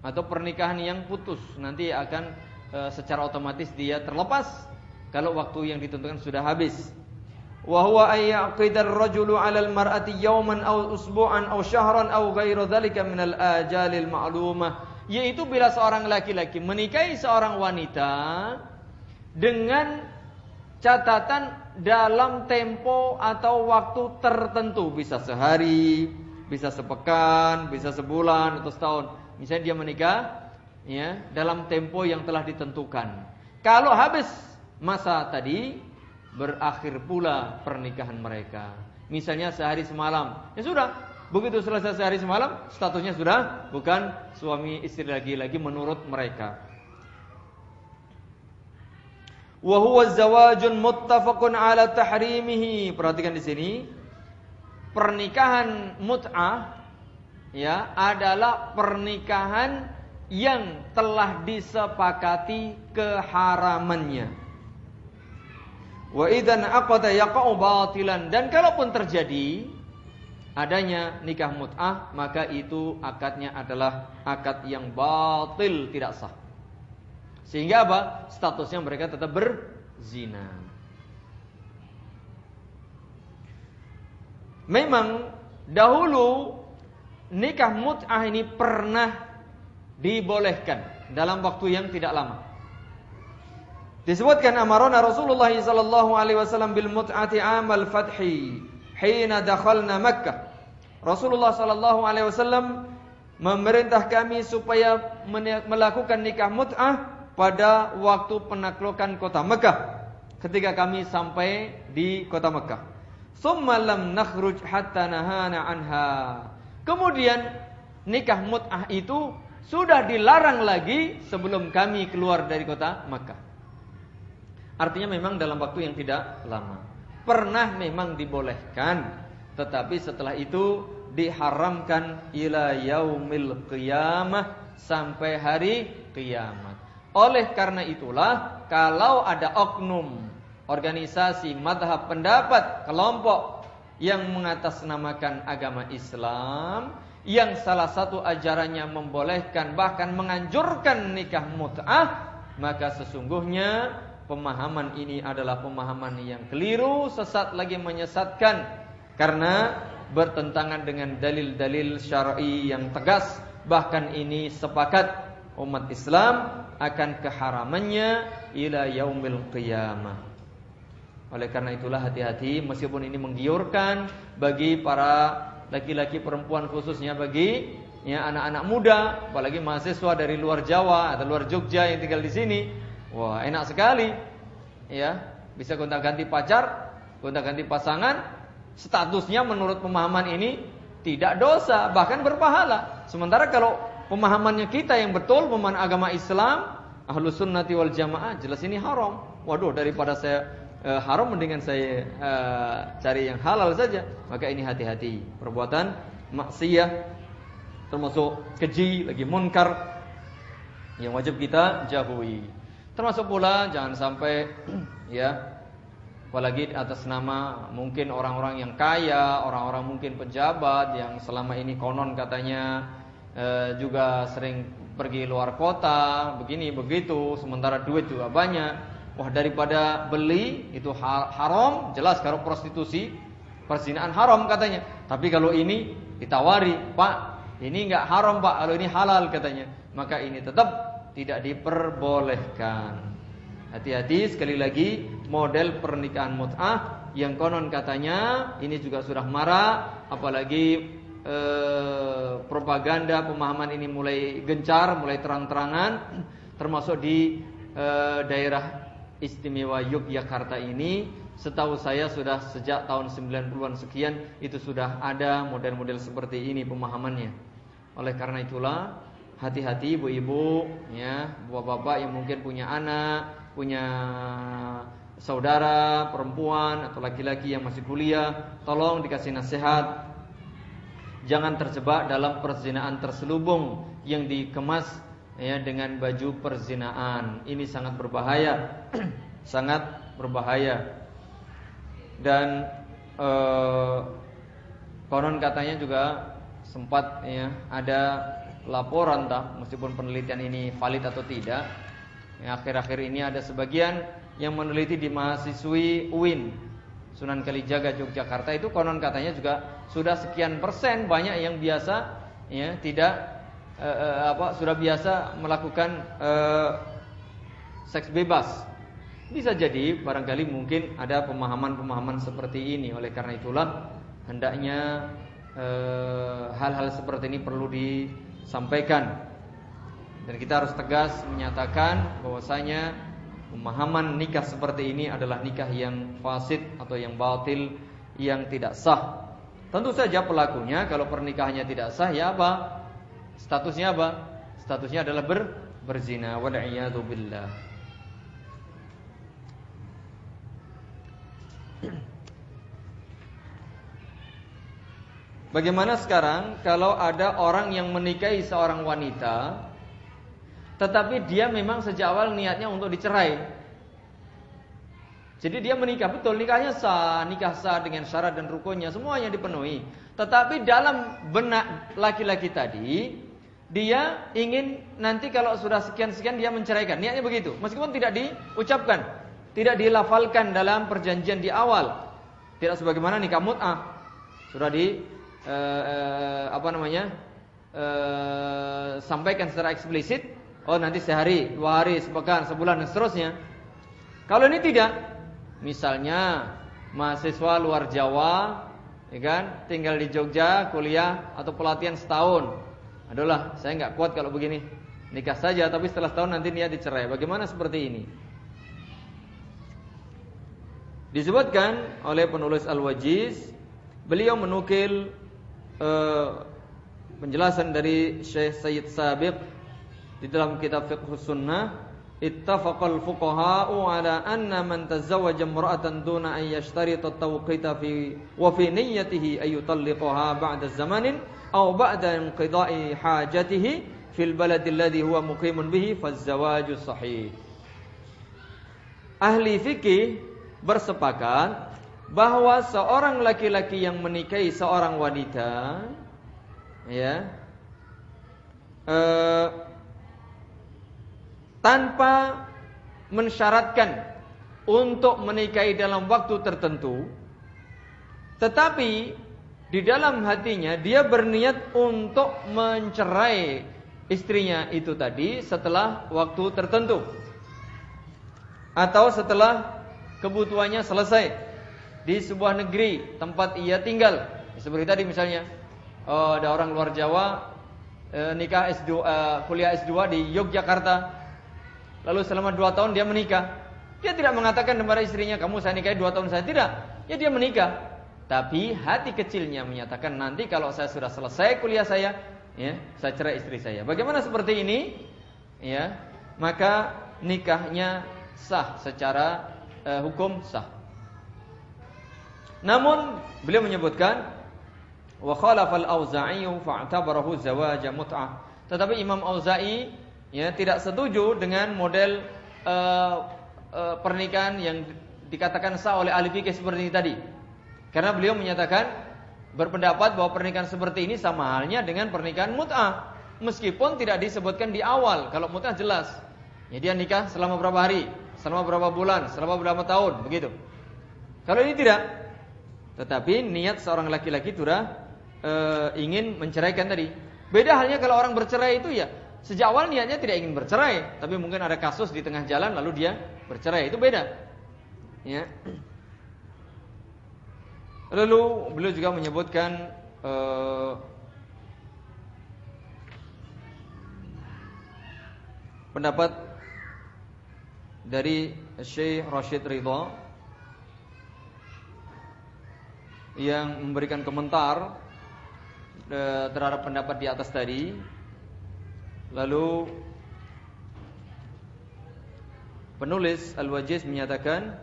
atau pernikahan yang putus nanti akan e, secara otomatis dia terlepas kalau waktu yang ditentukan sudah habis. Wa huwa ay ar-rajulu 'ala al-mar'ati yawman aw usbu'an aw syahran aw ghairu dhalika min al-ajalil ma'lumah yaitu bila seorang laki-laki menikahi seorang wanita dengan catatan dalam tempo atau waktu tertentu bisa sehari, bisa sepekan, bisa sebulan atau setahun. Misalnya dia menikah ya dalam tempo yang telah ditentukan. Kalau habis masa tadi berakhir pula pernikahan mereka. Misalnya sehari semalam. Ya sudah, begitu selesai sehari semalam statusnya sudah bukan suami istri lagi lagi menurut mereka wa huwa zawajun muttafaqun ala tahrimihi. Perhatikan di sini. Pernikahan mut'ah ya adalah pernikahan yang telah disepakati keharamannya. Wa idzan aqada yaqa'u batilan dan kalaupun terjadi adanya nikah mut'ah maka itu akadnya adalah akad yang batil tidak sah. Sehingga apa? Statusnya mereka tetap berzina. Memang dahulu nikah mut'ah ini pernah dibolehkan dalam waktu yang tidak lama. Disebutkan amarona Rasulullah sallallahu alaihi wasallam bil mut'ati amal fathi hina dakhalna Makkah. Rasulullah sallallahu alaihi wasallam memerintah kami supaya melakukan nikah mut'ah pada waktu penaklukan kota Mekah ketika kami sampai di kota Mekah. Summa lam nakhruj hatta nahana anha. Kemudian nikah mut'ah itu sudah dilarang lagi sebelum kami keluar dari kota Mekah. Artinya memang dalam waktu yang tidak lama. Pernah memang dibolehkan, tetapi setelah itu diharamkan ila yaumil qiyamah sampai hari kiamat. Oleh karena itulah kalau ada oknum organisasi madhab pendapat kelompok yang mengatasnamakan agama Islam yang salah satu ajarannya membolehkan bahkan menganjurkan nikah mut'ah maka sesungguhnya pemahaman ini adalah pemahaman yang keliru sesat lagi menyesatkan. Karena bertentangan dengan dalil-dalil syar'i yang tegas bahkan ini sepakat umat Islam akan keharamannya ila yaumil qiyamah. Oleh karena itulah hati-hati meskipun ini menggiurkan bagi para laki-laki perempuan khususnya bagi ya anak-anak muda, apalagi mahasiswa dari luar Jawa atau luar Jogja yang tinggal di sini. Wah, enak sekali. Ya, bisa gonta-ganti pacar, gonta-ganti pasangan, statusnya menurut pemahaman ini tidak dosa, bahkan berpahala. Sementara kalau pemahamannya kita yang betul, pemahaman agama Islam, ahlu sunnati wal jamaah, jelas ini haram. Waduh, daripada saya uh, haram, mendingan saya uh, cari yang halal saja. Maka ini hati-hati. Perbuatan maksiyah, termasuk keji, lagi munkar, yang wajib kita jauhi. Termasuk pula jangan sampai ya apalagi atas nama mungkin orang-orang yang kaya, orang-orang mungkin pejabat yang selama ini konon katanya e, juga sering pergi luar kota, begini begitu, sementara duit juga banyak. Wah daripada beli itu haram, jelas kalau prostitusi Perzinaan haram katanya. Tapi kalau ini ditawari, Pak, ini enggak haram Pak, kalau ini halal katanya. Maka ini tetap tidak diperbolehkan. Hati-hati sekali lagi model pernikahan mut'ah yang konon katanya ini juga sudah marah, apalagi eh, propaganda pemahaman ini mulai gencar, mulai terang-terangan, termasuk di eh, daerah istimewa Yogyakarta ini Setahu saya sudah sejak tahun 90-an sekian itu sudah ada model-model seperti ini pemahamannya. Oleh karena itulah hati-hati ibu-ibu ya, bapak-bapak yang mungkin punya anak, punya saudara perempuan atau laki-laki yang masih kuliah, tolong dikasih nasihat. Jangan terjebak dalam perzinaan terselubung yang dikemas ya dengan baju perzinaan. Ini sangat berbahaya. sangat berbahaya dan eh, konon katanya juga sempat ya ada laporan tak meskipun penelitian ini valid atau tidak ya, akhir-akhir ini ada sebagian yang meneliti di mahasiswi UIN Sunan Kalijaga Yogyakarta itu konon katanya juga sudah sekian persen banyak yang biasa ya tidak eh, apa sudah biasa melakukan eh, seks bebas bisa jadi barangkali mungkin ada pemahaman-pemahaman seperti ini. Oleh karena itulah hendaknya hal-hal e, seperti ini perlu disampaikan. Dan kita harus tegas menyatakan bahwasanya pemahaman nikah seperti ini adalah nikah yang fasid atau yang batil yang tidak sah. Tentu saja pelakunya kalau pernikahannya tidak sah ya apa? Statusnya apa? Statusnya adalah ber, berzina. Wal'iyadu billah. Bagaimana sekarang kalau ada orang yang menikahi seorang wanita tetapi dia memang sejak awal niatnya untuk dicerai. Jadi dia menikah betul nikahnya sah, nikah sah dengan syarat dan rukunnya semuanya dipenuhi. Tetapi dalam benak laki-laki tadi dia ingin nanti kalau sudah sekian-sekian dia menceraikan. Niatnya begitu. Meskipun tidak diucapkan, tidak dilafalkan dalam perjanjian di awal. Tidak sebagaimana nikah mut'ah. Sudah di eh, eh, apa namanya eh, sampaikan secara eksplisit oh nanti sehari dua hari sepekan sebulan dan seterusnya. Kalau ini tidak misalnya mahasiswa luar Jawa ya kan tinggal di Jogja kuliah atau pelatihan setahun. Adalah saya nggak kuat kalau begini. Nikah saja tapi setelah setahun nanti niat dicerai. Bagaimana seperti ini? Disebutkan oleh penulis Al-Wajiz beliau menukil uh, penjelasan dari Syekh Sayyid Sabiq di dalam kitab Fiqh Sunnah ittafaqal fuqaha'u ala anna man tazawwaja imra'atan duna an yashtarita at-tawqita fi wa fi niyyatihi ay yutalliqaha ba'da zamanin aw ba'da inqida'i hajatihi fil baladi alladhi huwa muqimun bihi faz-zawaju sahih. Ahli fikih bersepakat bahwa seorang laki-laki yang menikahi seorang wanita ya eh, tanpa mensyaratkan untuk menikahi dalam waktu tertentu tetapi di dalam hatinya dia berniat untuk mencerai istrinya itu tadi setelah waktu tertentu atau setelah kebutuhannya selesai di sebuah negeri tempat ia tinggal. Seperti tadi misalnya, oh, ada orang luar Jawa eh, nikah S2 eh, kuliah S2 di Yogyakarta. Lalu selama dua tahun dia menikah. Dia tidak mengatakan kepada istrinya, kamu saya nikahi dua tahun saya tidak. Ya dia menikah. Tapi hati kecilnya menyatakan nanti kalau saya sudah selesai kuliah saya, ya, saya cerai istri saya. Bagaimana seperti ini? Ya, maka nikahnya sah secara uh, hukum sah. Namun beliau menyebutkan wa khalafa al-Auza'i fa'tabarahu zawaj mut'ah. Tetapi Imam Auza'i ya tidak setuju dengan model uh, uh, pernikahan yang dikatakan sah oleh ahli fikih seperti ini tadi. Karena beliau menyatakan berpendapat bahwa pernikahan seperti ini sama halnya dengan pernikahan mut'ah. Meskipun tidak disebutkan di awal. Kalau mut'ah jelas. Ya dia nikah selama berapa hari, selama berapa bulan, selama berapa tahun, begitu. Kalau ini tidak, Tetapi niat seorang laki-laki sudah e, ingin menceraikan tadi. Beda halnya kalau orang bercerai itu ya sejak awal niatnya tidak ingin bercerai, tapi mungkin ada kasus di tengah jalan lalu dia bercerai. Itu beda. Ya. Lalu beliau juga menyebutkan e, pendapat dari Syekh Rashid Ridha yang memberikan komentar eh, terhadap pendapat di atas tadi. Lalu penulis Al-Wajiz menyatakan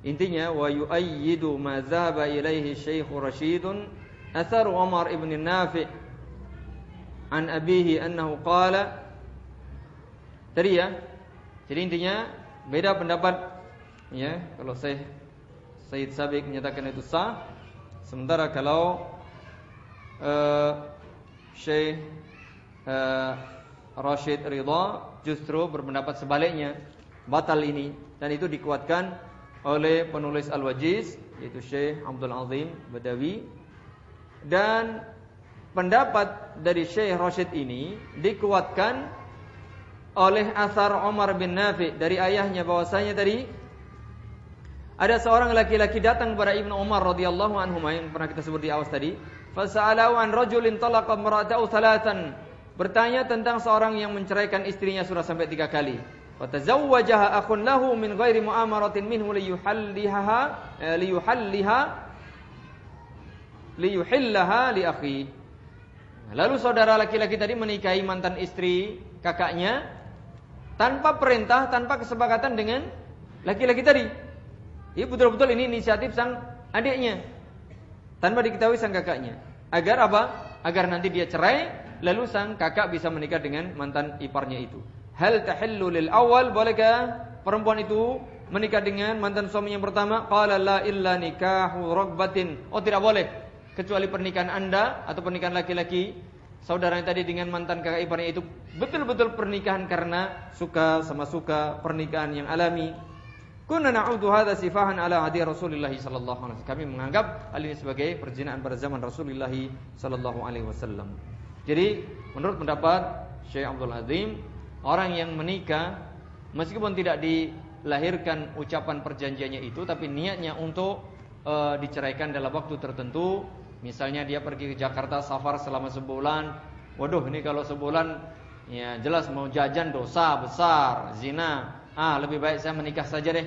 intinya wa yu'ayyidu ma dhahaba ilaihi Syekh Rashidun athar Umar ibn Nafi' an abihi annahu qala. Tadi ya jadi intinya beda pendapat. Ya kalau saya Said Sabiq menyatakan itu sah Sementara kalau uh, Syekh uh, Rashid Ridha justru berpendapat sebaliknya, batal ini dan itu dikuatkan oleh penulis Al-Wajiz yaitu Syekh Abdul Azim Badawi dan pendapat dari Syekh Rashid ini dikuatkan oleh asar Umar bin Nafi dari ayahnya bahwasanya tadi ada seorang laki-laki datang kepada Ibnu Umar radhiyallahu anhu yang pernah kita sebut di awal tadi. Fasa'alahu an rajulin talaqa imra'atahu thalathan. Bertanya tentang seorang yang menceraikan istrinya sudah sampai tiga kali. Fatazawwajaha akhun lahu min ghairi mu'amaratin minhu liyuhalliha eh, liyuhalliha liyuhillaha li akhi. Lalu saudara laki-laki tadi menikahi mantan istri kakaknya tanpa perintah, tanpa kesepakatan dengan laki-laki tadi. Ini betul-betul ini inisiatif sang adiknya tanpa diketahui sang kakaknya. Agar apa? Agar nanti dia cerai lalu sang kakak bisa menikah dengan mantan iparnya itu. Hal tahillu lil awal bolehkah perempuan itu menikah dengan mantan suami yang pertama? Qala la illa nikahu ragbatin. Oh tidak boleh kecuali pernikahan Anda atau pernikahan laki-laki saudara yang tadi dengan mantan kakak iparnya itu betul-betul pernikahan karena suka sama suka pernikahan yang alami Kunna na'udhu hadha sifahan ala hadi Rasulullah sallallahu alaihi wasallam. Kami menganggap hal ini sebagai perjinaan pada zaman Rasulullah sallallahu alaihi wasallam. Jadi, menurut pendapat Syekh Abdul Azim, orang yang menikah meskipun tidak dilahirkan ucapan perjanjiannya itu tapi niatnya untuk e, diceraikan dalam waktu tertentu, misalnya dia pergi ke Jakarta safar selama sebulan. Waduh, ini kalau sebulan ya jelas mau jajan dosa besar, zina. Ah, lebih baik saya menikah saja deh.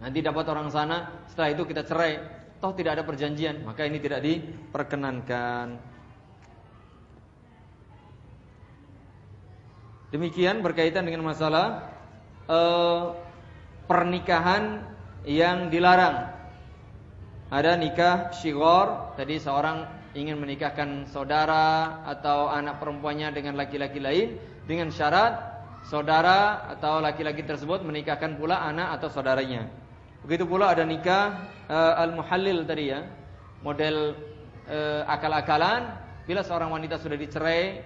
Nanti dapat orang sana, setelah itu kita cerai. Toh tidak ada perjanjian, maka ini tidak diperkenankan. Demikian berkaitan dengan masalah eh, pernikahan yang dilarang. Ada nikah syigor, tadi seorang ingin menikahkan saudara atau anak perempuannya dengan laki-laki lain dengan syarat saudara atau laki-laki tersebut menikahkan pula anak atau saudaranya. Begitu pula ada nikah uh, al-muhallil tadi ya. Model uh, akal-akalan bila seorang wanita sudah dicerai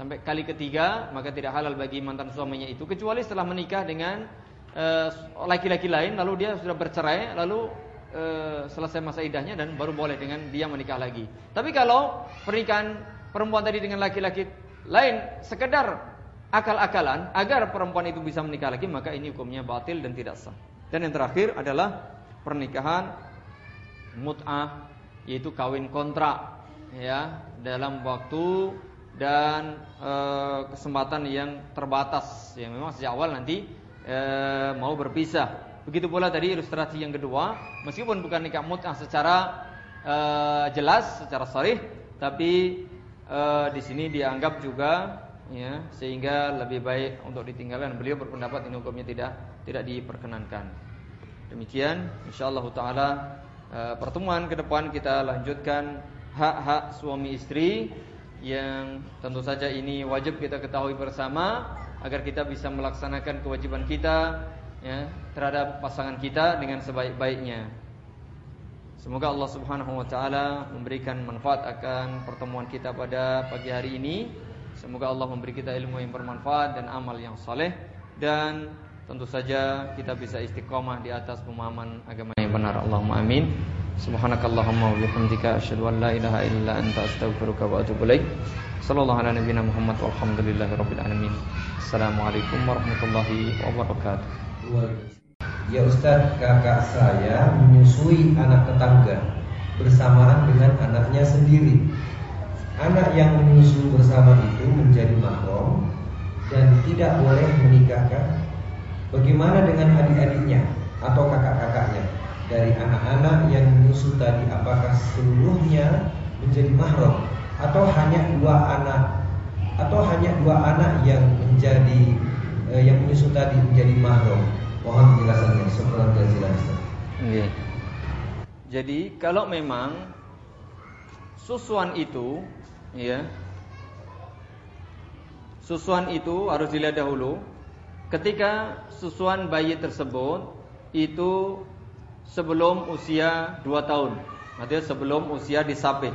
sampai kali ketiga maka tidak halal bagi mantan suaminya itu kecuali setelah menikah dengan eh, laki-laki uh, lain lalu dia sudah bercerai lalu uh, selesai masa idahnya dan baru boleh dengan dia menikah lagi. Tapi kalau pernikahan perempuan tadi dengan laki-laki lain sekedar akal-akalan agar perempuan itu bisa menikah lagi maka ini hukumnya batil dan tidak sah. Dan yang terakhir adalah pernikahan mut'ah yaitu kawin kontrak ya dalam waktu dan e, kesempatan yang terbatas yang memang sejak awal nanti e, mau berpisah. Begitu pula tadi ilustrasi yang kedua, meskipun bukan nikah mut'ah secara e, jelas, secara sharih, tapi e, di sini dianggap juga ya sehingga lebih baik untuk ditinggalkan. Beliau berpendapat ini hukumnya tidak tidak diperkenankan. Demikian insyaallah taala eh, pertemuan ke depan kita lanjutkan hak-hak suami istri yang tentu saja ini wajib kita ketahui bersama agar kita bisa melaksanakan kewajiban kita ya terhadap pasangan kita dengan sebaik-baiknya. Semoga Allah Subhanahu wa taala memberikan manfaat akan pertemuan kita pada pagi hari ini. Semoga Allah memberi kita ilmu yang bermanfaat dan amal yang saleh dan tentu saja kita bisa istiqomah di atas pemahaman agama yang benar. Allahumma amin. Subhanakallahumma wa bihamdika asyhadu an la ilaha illa anta astaghfiruka wa atubu ilaik. Sallallahu ala nabiyyina Muhammad walhamdulillahi rabbil alamin. Assalamualaikum warahmatullahi wabarakatuh. Ya Ustaz, kakak saya menyusui anak tetangga bersamaan dengan anaknya sendiri. Anak yang menyusu bersama itu menjadi mahram dan tidak boleh menikahkan Bagaimana dengan adik-adiknya atau kakak-kakaknya dari anak-anak yang menyusu tadi? Apakah seluruhnya menjadi mahram atau hanya dua anak atau hanya dua anak yang menjadi eh, yang menyusu tadi menjadi mahram? Mohon penjelasannya. Syukran jazilan. Okay. Jadi kalau memang susuan itu ya susuan itu harus dilihat dahulu ketika susuan bayi tersebut itu sebelum usia 2 tahun. Artinya sebelum usia disapih.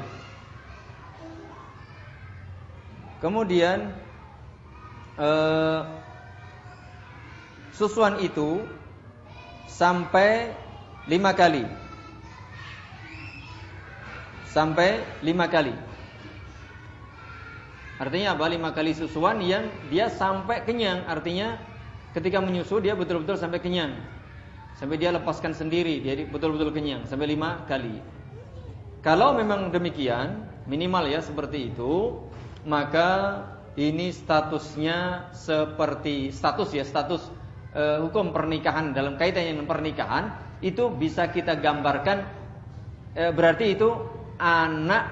Kemudian eh, susuan itu sampai lima kali. Sampai lima kali. Artinya apa? Lima kali susuan yang dia sampai kenyang. Artinya ketika menyusu dia betul-betul sampai kenyang. Sampai dia lepaskan sendiri, dia betul-betul kenyang sampai lima kali. Kalau memang demikian, minimal ya seperti itu, maka ini statusnya seperti status ya, status e, hukum pernikahan dalam kaitan dengan pernikahan itu bisa kita gambarkan e, berarti itu anak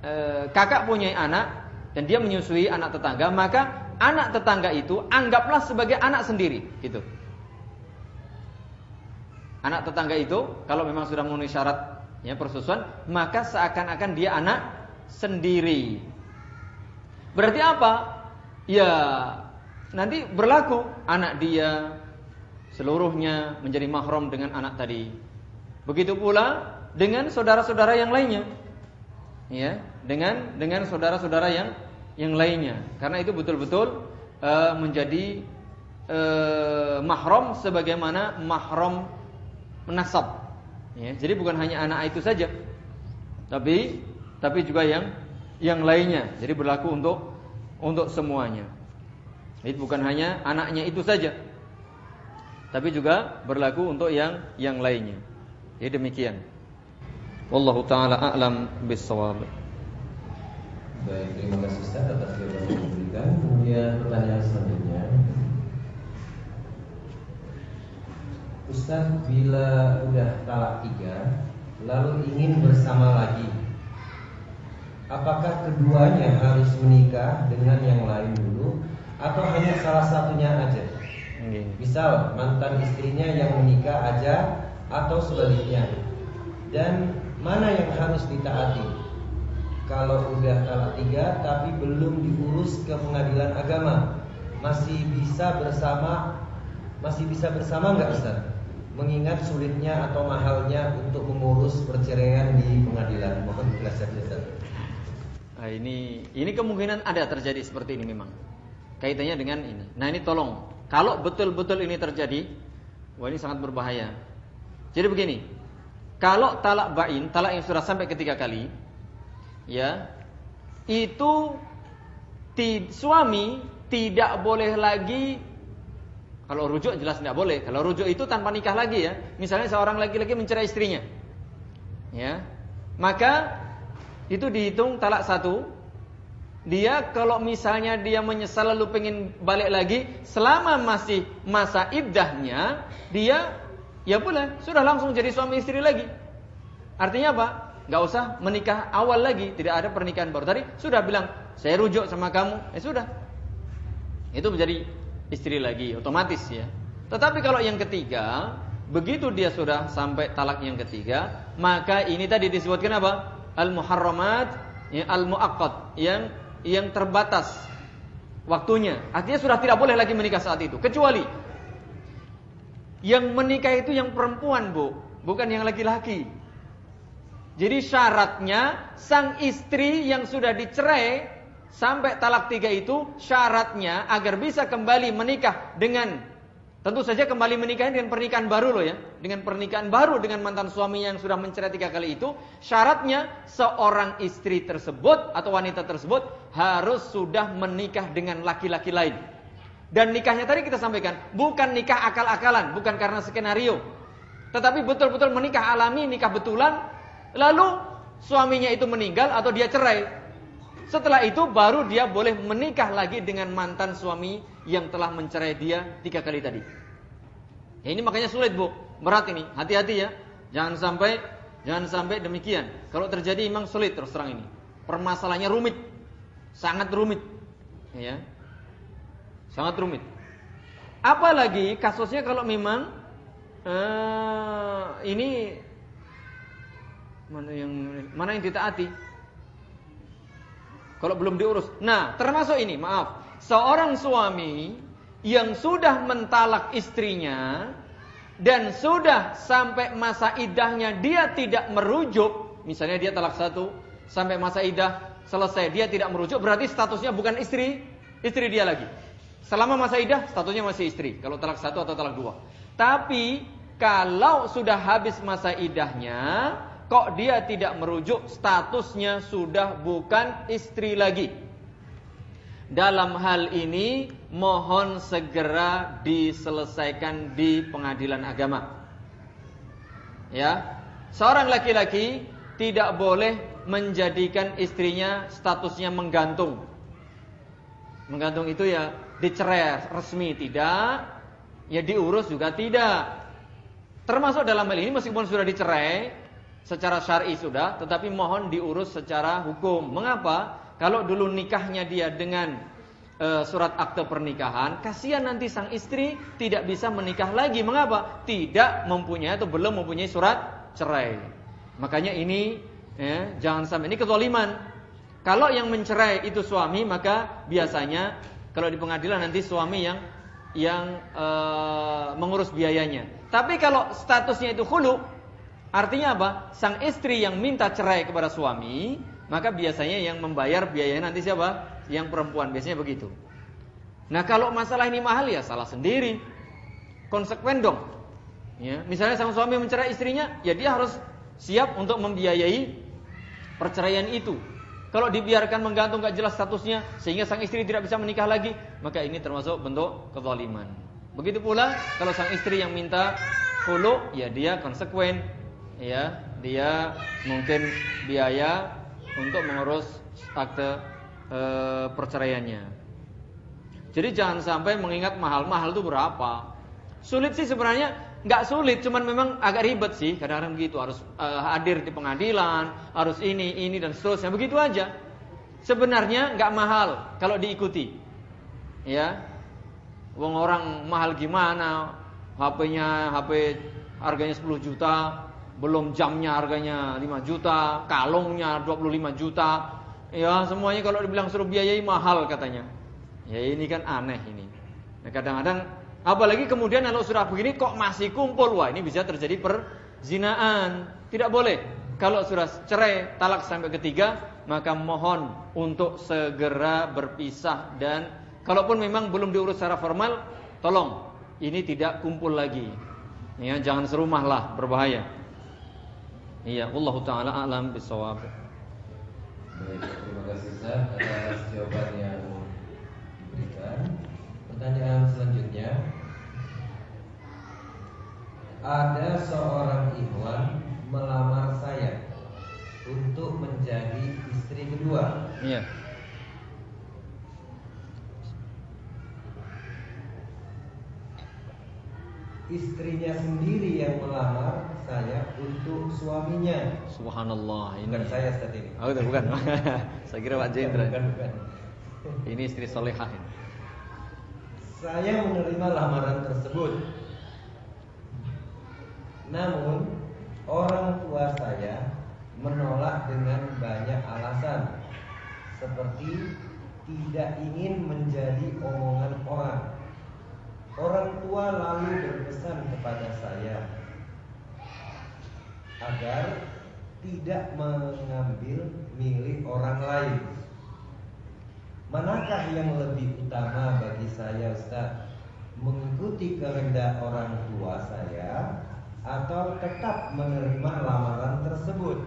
e, kakak punya anak dan dia menyusui anak tetangga, maka anak tetangga itu anggaplah sebagai anak sendiri, gitu. Anak tetangga itu kalau memang sudah memenuhi syarat ya persusuan, maka seakan-akan dia anak sendiri. Berarti apa? Ya, nanti berlaku anak dia seluruhnya menjadi mahram dengan anak tadi. Begitu pula dengan saudara-saudara yang lainnya. Ya, dengan dengan saudara-saudara yang yang lainnya. Karena itu betul-betul uh, menjadi uh, mahram sebagaimana mahram menasab. Ya, jadi bukan hanya anak itu saja, tapi tapi juga yang yang lainnya. Jadi berlaku untuk untuk semuanya. Jadi bukan hanya anaknya itu saja, tapi juga berlaku untuk yang yang lainnya. Jadi demikian. Wallahu taala a'lam bissawab. Baik, terima kasih Ustaz atas jawaban yang diberikan. Kemudian pertanyaan selanjutnya. Ustaz, bila udah talak tiga, lalu ingin bersama lagi, apakah keduanya harus menikah dengan yang lain dulu, atau hanya salah satunya aja? Misal mantan istrinya yang menikah aja, atau sebaliknya. Dan mana yang harus ditaati? Kalau udah talak tiga tapi belum diurus ke pengadilan agama masih bisa bersama masih bisa bersama nggak Ustaz? Mengingat sulitnya atau mahalnya untuk mengurus perceraian di pengadilan. Mohon penjelasannya Ustaz. Nah, ini ini kemungkinan ada terjadi seperti ini memang. Kaitannya dengan ini. Nah, ini tolong kalau betul-betul ini terjadi, wah ini sangat berbahaya. Jadi begini, kalau talak bain, talak yang sudah sampai ketiga kali, ya itu ti, suami tidak boleh lagi kalau rujuk jelas tidak boleh. Kalau rujuk itu tanpa nikah lagi ya. Misalnya seorang laki-laki mencerai istrinya. Ya. Maka itu dihitung talak satu. Dia kalau misalnya dia menyesal lalu pengen balik lagi, selama masih masa iddahnya, dia ya boleh, sudah langsung jadi suami istri lagi. Artinya apa? Nggak usah menikah awal lagi, tidak ada pernikahan baru. Tadi sudah bilang, saya rujuk sama kamu, eh sudah. Itu menjadi istri lagi, otomatis ya. Tetapi kalau yang ketiga, begitu dia sudah sampai talak yang ketiga, maka ini tadi disebutkan apa? Al-muharramat, ya, al-muaqqat, yang yang terbatas waktunya. Artinya sudah tidak boleh lagi menikah saat itu, kecuali yang menikah itu yang perempuan, Bu, bukan yang laki-laki. Jadi syaratnya sang istri yang sudah dicerai sampai talak tiga itu syaratnya agar bisa kembali menikah dengan Tentu saja kembali menikah dengan pernikahan baru loh ya. Dengan pernikahan baru dengan mantan suaminya yang sudah mencerai tiga kali itu. Syaratnya seorang istri tersebut atau wanita tersebut harus sudah menikah dengan laki-laki lain. Dan nikahnya tadi kita sampaikan. Bukan nikah akal-akalan. Bukan karena skenario. Tetapi betul-betul menikah alami, nikah betulan. Lalu suaminya itu meninggal atau dia cerai. Setelah itu baru dia boleh menikah lagi dengan mantan suami yang telah mencerai dia tiga kali tadi. Ya, ini makanya sulit bu, berat ini. Hati-hati ya, jangan sampai jangan sampai demikian. Kalau terjadi memang sulit terus terang ini. Permasalahannya rumit, sangat rumit, ya, sangat rumit. Apalagi kasusnya kalau memang uh, ini mana yang mana yang ditaati? Kalau belum diurus. Nah, termasuk ini, maaf seorang suami yang sudah mentalak istrinya dan sudah sampai masa idahnya dia tidak merujuk, misalnya dia talak satu sampai masa idah selesai dia tidak merujuk, berarti statusnya bukan istri, istri dia lagi. Selama masa idah statusnya masih istri, kalau talak satu atau talak dua. Tapi kalau sudah habis masa idahnya, kok dia tidak merujuk, statusnya sudah bukan istri lagi dalam hal ini mohon segera diselesaikan di pengadilan agama. Ya, seorang laki-laki tidak boleh menjadikan istrinya statusnya menggantung. Menggantung itu ya dicerai resmi tidak, ya diurus juga tidak. Termasuk dalam hal ini meskipun sudah dicerai secara syar'i sudah, tetapi mohon diurus secara hukum. Mengapa? Kalau dulu nikahnya dia dengan e, surat akte pernikahan, kasihan nanti sang istri tidak bisa menikah lagi. Mengapa? Tidak mempunyai atau belum mempunyai surat cerai. Makanya ini ya, jangan sampai ini kezaliman. Kalau yang mencerai itu suami, maka biasanya kalau di pengadilan nanti suami yang yang e, mengurus biayanya. Tapi kalau statusnya itu hulu, artinya apa? Sang istri yang minta cerai kepada suami, maka biasanya yang membayar biayanya nanti siapa? Yang perempuan biasanya begitu. Nah kalau masalah ini mahal ya salah sendiri, konsekuen dong. Ya, misalnya sang suami mencerai istrinya, ya dia harus siap untuk membiayai perceraian itu. Kalau dibiarkan menggantung gak jelas statusnya sehingga sang istri tidak bisa menikah lagi, maka ini termasuk bentuk kezaliman. Begitu pula kalau sang istri yang minta hulu, ya dia konsekuen, ya dia mungkin biaya untuk mengurus akte e, perceraiannya. Jadi jangan sampai mengingat mahal-mahal itu berapa. Sulit sih sebenarnya nggak sulit, cuman memang agak ribet sih. Kadang-kadang begitu harus e, hadir di pengadilan, harus ini, ini dan seterusnya. Begitu aja. Sebenarnya nggak mahal kalau diikuti. Ya, Wong orang mahal gimana? HP-nya HP harganya 10 juta, belum jamnya harganya 5 juta, kalungnya 25 juta. Ya, semuanya kalau dibilang suruh biayai mahal katanya. Ya ini kan aneh ini. Nah, kadang-kadang apalagi kemudian kalau sudah begini kok masih kumpul, wah ini bisa terjadi perzinaan. Tidak boleh. Kalau sudah cerai, talak sampai ketiga, maka mohon untuk segera berpisah dan kalaupun memang belum diurus secara formal, tolong ini tidak kumpul lagi. Ya, jangan serumah lah, berbahaya. Iya, Allah taala alam bisawab. Baik, terima kasih Ustaz atas jawaban yang diberikan. Pertanyaan selanjutnya, ada seorang ikhwan melamar saya untuk menjadi istri kedua. Iya. istrinya sendiri yang melamar saya untuk suaminya. Subhanallah. Ini bukan saya saat ini. Oh, itu bukan. saya kira Pak Jendra. Bukan, bukan. Ini istri solehah ini. Saya menerima lamaran tersebut. Namun orang tua saya menolak dengan banyak alasan seperti tidak ingin menjadi omongan orang Orang tua lalu berpesan kepada saya agar tidak mengambil milik orang lain. Manakah yang lebih utama bagi saya Ustaz? mengikuti kehendak orang tua saya atau tetap menerima lamaran tersebut.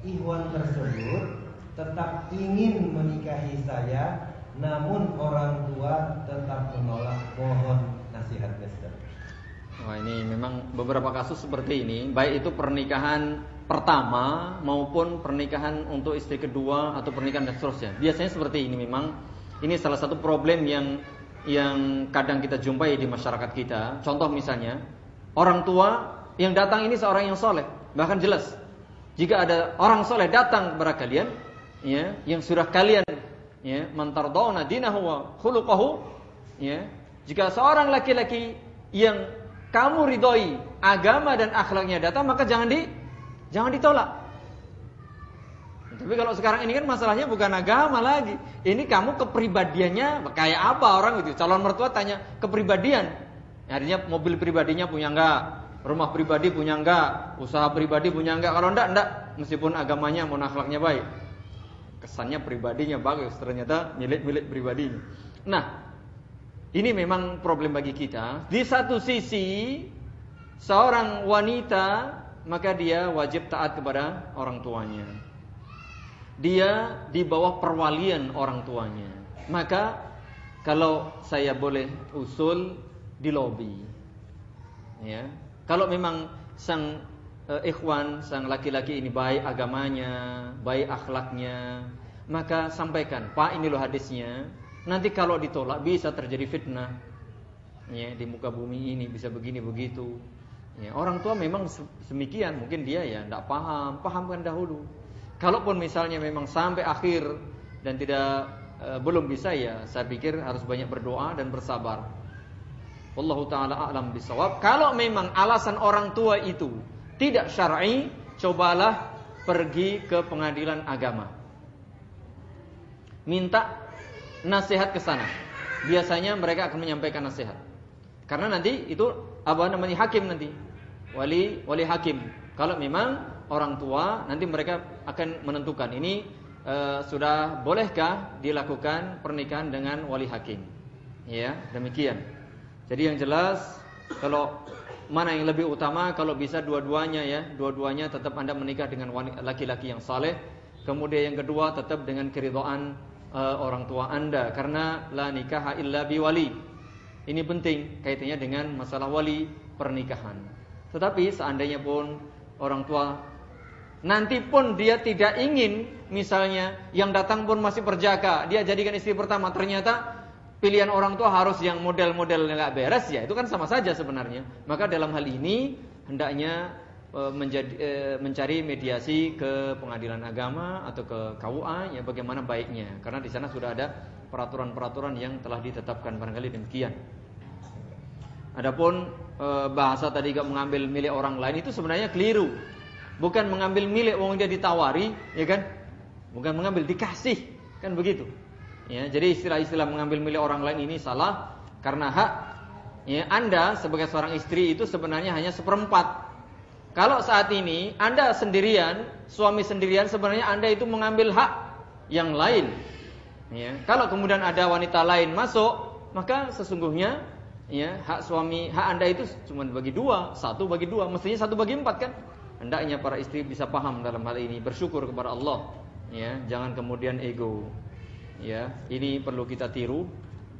Ikhwan tersebut tetap ingin menikahi saya, namun orang tua tetap menolak. Mohon nasihatnya, Ustaz. Wah ini memang beberapa kasus seperti ini, baik itu pernikahan pertama maupun pernikahan untuk istri kedua atau pernikahan dan seterusnya. Biasanya seperti ini memang ini salah satu problem yang yang kadang kita jumpai di masyarakat kita. Contoh misalnya, orang tua yang datang ini seorang yang soleh, bahkan jelas. Jika ada orang soleh datang kepada kalian, ya, yang sudah kalian ya, mantardawna dinahu wa khuluquhu, ya. Jika seorang laki-laki yang kamu ridhoi agama dan akhlaknya datang, maka jangan di jangan ditolak. Tapi kalau sekarang ini kan masalahnya bukan agama lagi. Ini kamu kepribadiannya kayak apa orang itu. Calon mertua tanya kepribadian. Artinya mobil pribadinya punya enggak? Rumah pribadi punya enggak? Usaha pribadi punya enggak? Kalau enggak, enggak. Meskipun agamanya mau akhlaknya baik. Kesannya pribadinya bagus, ternyata milik-milik pribadinya. Nah, ini memang problem bagi kita. Di satu sisi, seorang wanita maka dia wajib taat kepada orang tuanya dia di bawah perwalian orang tuanya. Maka kalau saya boleh usul di lobi. Ya. Kalau memang sang e, ikhwan, sang laki-laki ini baik agamanya, baik akhlaknya, maka sampaikan, "Pak, ini loh hadisnya." Nanti kalau ditolak bisa terjadi fitnah. Ya, di muka bumi ini bisa begini begitu. Ya, orang tua memang semikian, mungkin dia ya tidak paham, pahamkan dahulu. Kalaupun misalnya memang sampai akhir dan tidak e, belum bisa ya, saya pikir harus banyak berdoa dan bersabar. Wallahu taala a'lam bisawab. Kalau memang alasan orang tua itu tidak syar'i, cobalah pergi ke pengadilan agama. Minta nasihat ke sana. Biasanya mereka akan menyampaikan nasihat. Karena nanti itu apa namanya hakim nanti. Wali wali hakim. Kalau memang orang tua nanti mereka akan menentukan ini e, sudah bolehkah dilakukan pernikahan dengan wali hakim. Ya, demikian. Jadi yang jelas kalau mana yang lebih utama kalau bisa dua-duanya ya, dua-duanya tetap Anda menikah dengan laki-laki yang saleh. Kemudian yang kedua tetap dengan keridhaan e, orang tua Anda karena la nikah illa wali Ini penting kaitannya dengan masalah wali pernikahan. Tetapi seandainya pun orang tua Nanti pun dia tidak ingin misalnya yang datang pun masih berjaga, dia jadikan istri pertama. Ternyata pilihan orang tua harus yang model-model nggak beres ya, itu kan sama saja sebenarnya. Maka dalam hal ini hendaknya menjadi, e, mencari mediasi ke pengadilan agama atau ke KUA ya bagaimana baiknya. Karena di sana sudah ada peraturan-peraturan yang telah ditetapkan barangkali demikian. Adapun e, bahasa tadi gak mengambil milik orang lain itu sebenarnya keliru bukan mengambil milik wong dia ditawari, ya kan? Bukan mengambil dikasih, kan begitu. Ya, jadi istilah-istilah mengambil milik orang lain ini salah karena hak ya Anda sebagai seorang istri itu sebenarnya hanya seperempat. Kalau saat ini Anda sendirian, suami sendirian sebenarnya Anda itu mengambil hak yang lain. Ya, kalau kemudian ada wanita lain masuk, maka sesungguhnya ya hak suami, hak Anda itu cuma bagi dua, satu bagi dua, mestinya satu bagi empat kan? Hendaknya para istri bisa paham dalam hal ini, bersyukur kepada Allah. Ya, jangan kemudian ego. Ya, ini perlu kita tiru.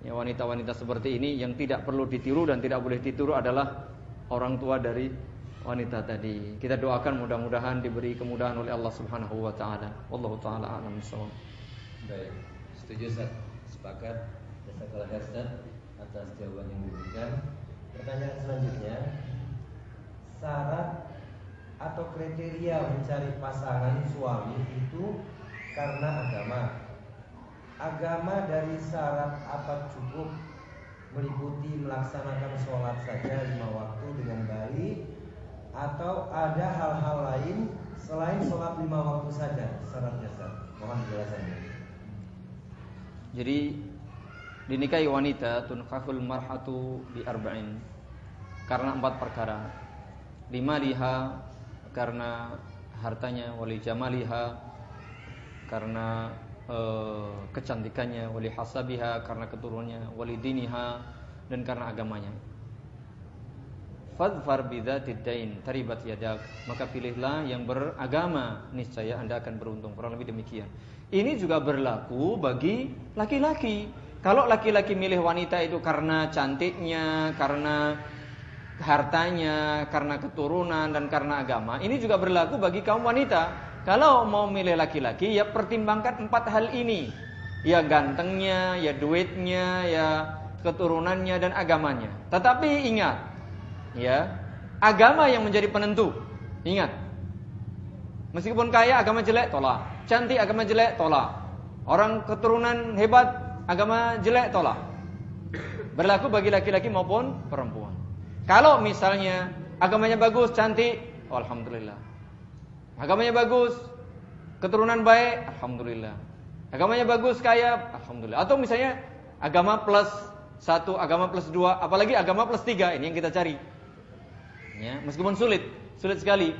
Ya, wanita-wanita seperti ini yang tidak perlu ditiru dan tidak boleh ditiru adalah orang tua dari wanita tadi. Kita doakan mudah-mudahan diberi kemudahan oleh Allah Subhanahu wa taala. Wallahu taala a'lam bishawab. Baik, setuju Ustaz. Sepakat. Jazakallah Ustaz atas jawaban yang diberikan. Pertanyaan selanjutnya, syarat atau kriteria mencari pasangan suami itu karena agama. Agama dari syarat apa cukup meliputi melaksanakan sholat saja lima waktu dengan baik atau ada hal-hal lain selain sholat lima waktu saja syaratnya Ustaz. Mohon penjelasannya. Jadi dinikahi wanita tunfahul marhatu di arba'in karena empat perkara. Lima liha karena hartanya wali jamaliha karena e, kecantikannya wali hasabiha karena keturunannya wali diniha dan karena agamanya. Fadfar bidzatid dain taribat yadak. Maka pilihlah yang beragama, niscaya Anda akan beruntung. Kurang lebih demikian. Ini juga berlaku bagi laki-laki. Kalau laki-laki milih wanita itu karena cantiknya, karena hartanya, karena keturunan dan karena agama, ini juga berlaku bagi kaum wanita. Kalau mau milih laki-laki ya pertimbangkan empat hal ini. Ya gantengnya, ya duitnya, ya keturunannya dan agamanya. Tetapi ingat, ya agama yang menjadi penentu. Ingat, meskipun kaya agama jelek tolak, cantik agama jelek tolak, orang keturunan hebat agama jelek tolak. Berlaku bagi laki-laki maupun perempuan. Kalau misalnya agamanya bagus, cantik, alhamdulillah. Agamanya bagus, keturunan baik, alhamdulillah. Agamanya bagus, kaya, alhamdulillah. Atau misalnya agama plus satu, agama plus dua, apalagi agama plus tiga, ini yang kita cari. Ya, meskipun sulit, sulit sekali.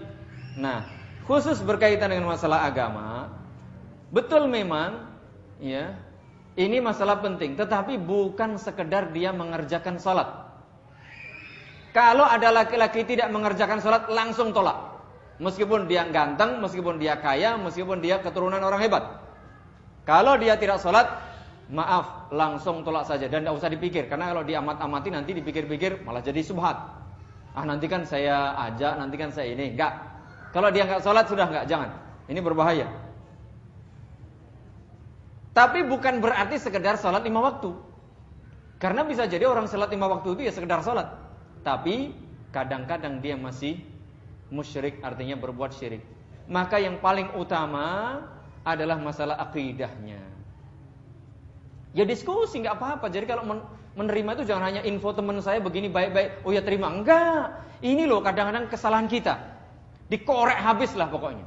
Nah, khusus berkaitan dengan masalah agama, betul memang, ya, ini masalah penting. Tetapi bukan sekedar dia mengerjakan sholat. Kalau ada laki-laki tidak mengerjakan sholat, langsung tolak. Meskipun dia ganteng, meskipun dia kaya, meskipun dia keturunan orang hebat. Kalau dia tidak sholat, maaf, langsung tolak saja dan tidak usah dipikir. Karena kalau diamat-amati nanti dipikir-pikir malah jadi subhat. Ah nanti kan saya ajak, nanti kan saya ini. Enggak. Kalau dia enggak sholat sudah enggak, jangan. Ini berbahaya. Tapi bukan berarti sekedar sholat lima waktu. Karena bisa jadi orang sholat lima waktu itu ya sekedar sholat. Tapi kadang-kadang dia masih musyrik, artinya berbuat syirik. Maka yang paling utama adalah masalah akidahnya. Ya diskusi nggak apa-apa. Jadi kalau menerima itu jangan hanya info teman saya begini baik-baik, oh ya terima. Enggak. Ini loh kadang-kadang kesalahan kita. Dikorek habis lah pokoknya.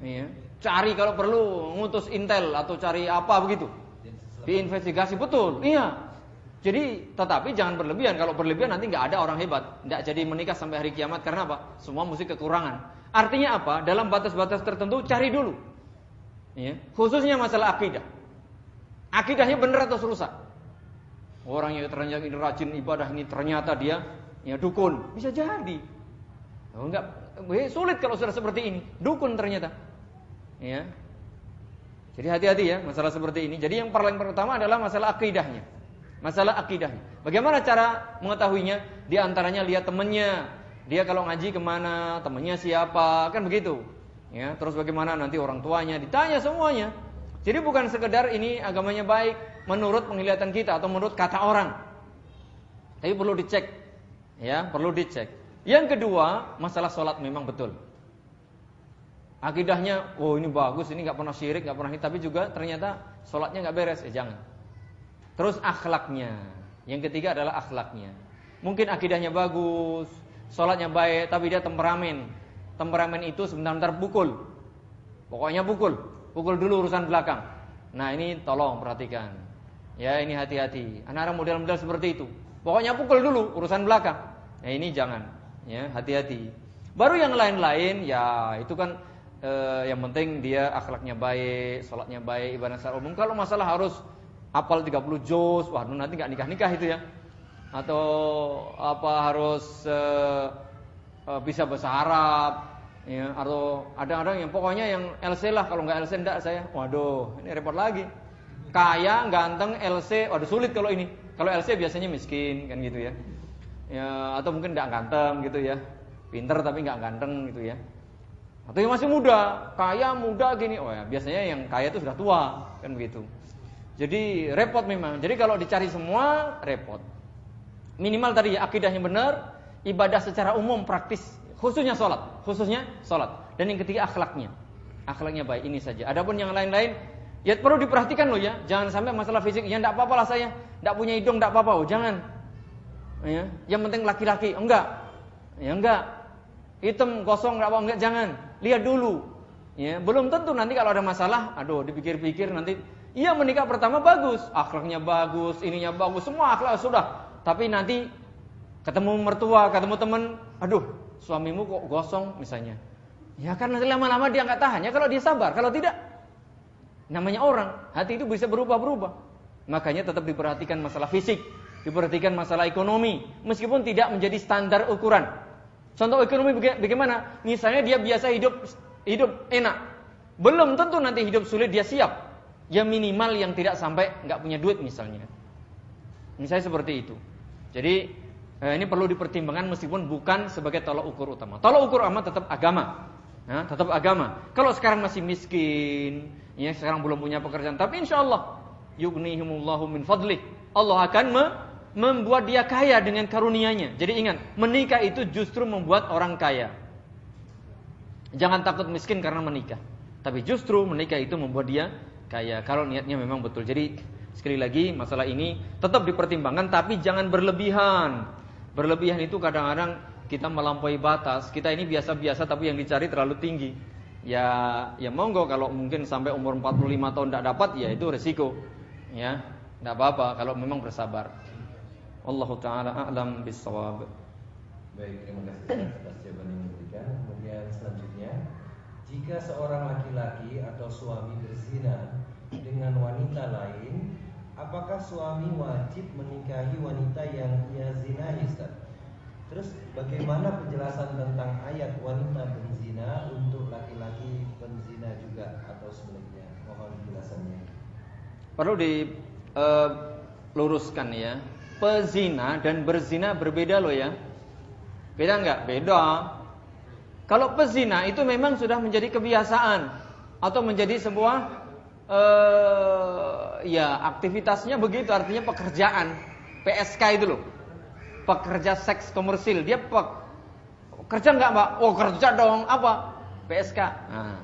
Iya. Cari kalau perlu ngutus intel atau cari apa begitu. Diinvestigasi betul. Iya. Jadi tetapi jangan berlebihan. Kalau berlebihan nanti nggak ada orang hebat. Nggak jadi menikah sampai hari kiamat karena apa? Semua mesti kekurangan. Artinya apa? Dalam batas-batas tertentu cari dulu. Ya. Khususnya masalah akidah. Akidahnya benar atau rusak? Orang yang ternyata ini rajin ibadah ini ternyata dia ya dukun, bisa jadi. Oh, enggak, eh, sulit kalau sudah seperti ini. Dukun ternyata. Ya. Jadi hati-hati ya masalah seperti ini. Jadi yang paling pertama adalah masalah akidahnya. Masalah akidahnya. Bagaimana cara mengetahuinya? Di antaranya lihat temannya. Dia kalau ngaji ke mana, temannya siapa, kan begitu. Ya, terus bagaimana nanti orang tuanya ditanya semuanya. Jadi bukan sekedar ini agamanya baik menurut penglihatan kita atau menurut kata orang. Tapi perlu dicek. Ya, perlu dicek. Yang kedua, masalah sholat memang betul. Akidahnya, oh ini bagus, ini nggak pernah syirik, nggak pernah tapi juga ternyata sholatnya nggak beres, ya jangan. Terus akhlaknya, yang ketiga adalah akhlaknya. Mungkin akidahnya bagus, sholatnya baik, tapi dia temperamen. Temperamen itu sebentar-bentar pukul. Pokoknya pukul. Pukul dulu urusan belakang. Nah ini tolong perhatikan. Ya ini hati-hati. Anak-anak model-model seperti itu. Pokoknya pukul dulu urusan belakang. Ya ini jangan. Ya hati-hati. Baru yang lain-lain ya itu kan eh, yang penting dia akhlaknya baik, sholatnya baik, ibadah secara umum. Kalau masalah harus apal 30 juz, wah nanti nggak nikah-nikah itu ya. Atau apa harus eh, eh bisa bahasa Arab, ya atau ada orang yang pokoknya yang LC lah kalau nggak LC enggak saya waduh ini repot lagi kaya ganteng LC waduh sulit kalau ini. Kalau LC biasanya miskin kan gitu ya. Ya atau mungkin nggak ganteng gitu ya. Pinter tapi nggak ganteng gitu ya. Atau yang masih muda kaya muda gini. Oh ya biasanya yang kaya itu sudah tua kan begitu. Jadi repot memang. Jadi kalau dicari semua repot. Minimal tadi ya akidah yang benar ibadah secara umum praktis. Khususnya sholat, khususnya sholat. Dan yang ketiga akhlaknya, akhlaknya baik ini saja. Adapun yang lain-lain, ya perlu diperhatikan loh ya. Jangan sampai masalah fisik, ya tidak apa-apa lah saya, tidak punya hidung, tidak apa-apa, oh, jangan. Ya, yang penting laki-laki, enggak, ya enggak. Hitam kosong enggak apa enggak, jangan. Lihat dulu. Ya, belum tentu nanti kalau ada masalah, aduh dipikir-pikir nanti Iya menikah pertama bagus, akhlaknya bagus, ininya bagus, semua akhlak sudah. Tapi nanti ketemu mertua, ketemu teman, aduh suamimu kok gosong misalnya. Ya kan nanti lama-lama dia nggak tahan ya kalau dia sabar. Kalau tidak, namanya orang, hati itu bisa berubah-berubah. Makanya tetap diperhatikan masalah fisik. Diperhatikan masalah ekonomi, meskipun tidak menjadi standar ukuran. Contoh ekonomi bagaimana? Misalnya dia biasa hidup hidup enak, belum tentu nanti hidup sulit dia siap. Ya minimal yang tidak sampai nggak punya duit misalnya. Misalnya seperti itu. Jadi eh, ini perlu dipertimbangkan meskipun bukan sebagai tolak ukur utama. Tolak ukur utama tetap agama. Nah, tetap agama. Kalau sekarang masih miskin, ya sekarang belum punya pekerjaan, tapi insya Allah yughnihimullahu min fadlih. Allah akan me membuat dia kaya dengan karunia-Nya. Jadi ingat, menikah itu justru membuat orang kaya. Jangan takut miskin karena menikah. Tapi justru menikah itu membuat dia kaya kalau niatnya memang betul. Jadi sekali lagi masalah ini tetap dipertimbangkan tapi jangan berlebihan. Berlebihan itu kadang-kadang kita melampaui batas. Kita ini biasa-biasa tapi yang dicari terlalu tinggi. Ya ya monggo kalau mungkin sampai umur 45 tahun tidak dapat ya itu resiko. Ya, tidak apa-apa kalau memang bersabar. Allah taala a'lam bissawab. Baik, terima kasih atas jawaban yang diberikan. Kemudian selanjutnya, jika seorang laki-laki atau suami berzina dengan wanita lain, apakah suami wajib menikahi wanita yang ia zinahi, Ustaz? Terus bagaimana penjelasan tentang ayat wanita berzina untuk atau sebaliknya? Mohon penjelasannya. Perlu diluruskan uh, ya. Pezina dan berzina berbeda loh ya. Beda nggak? Beda. Kalau pezina itu memang sudah menjadi kebiasaan atau menjadi sebuah uh, ya aktivitasnya begitu artinya pekerjaan PSK itu loh pekerja seks komersil. Dia pe kerja nggak mbak? Oh kerja dong. Apa? PSK. Nah,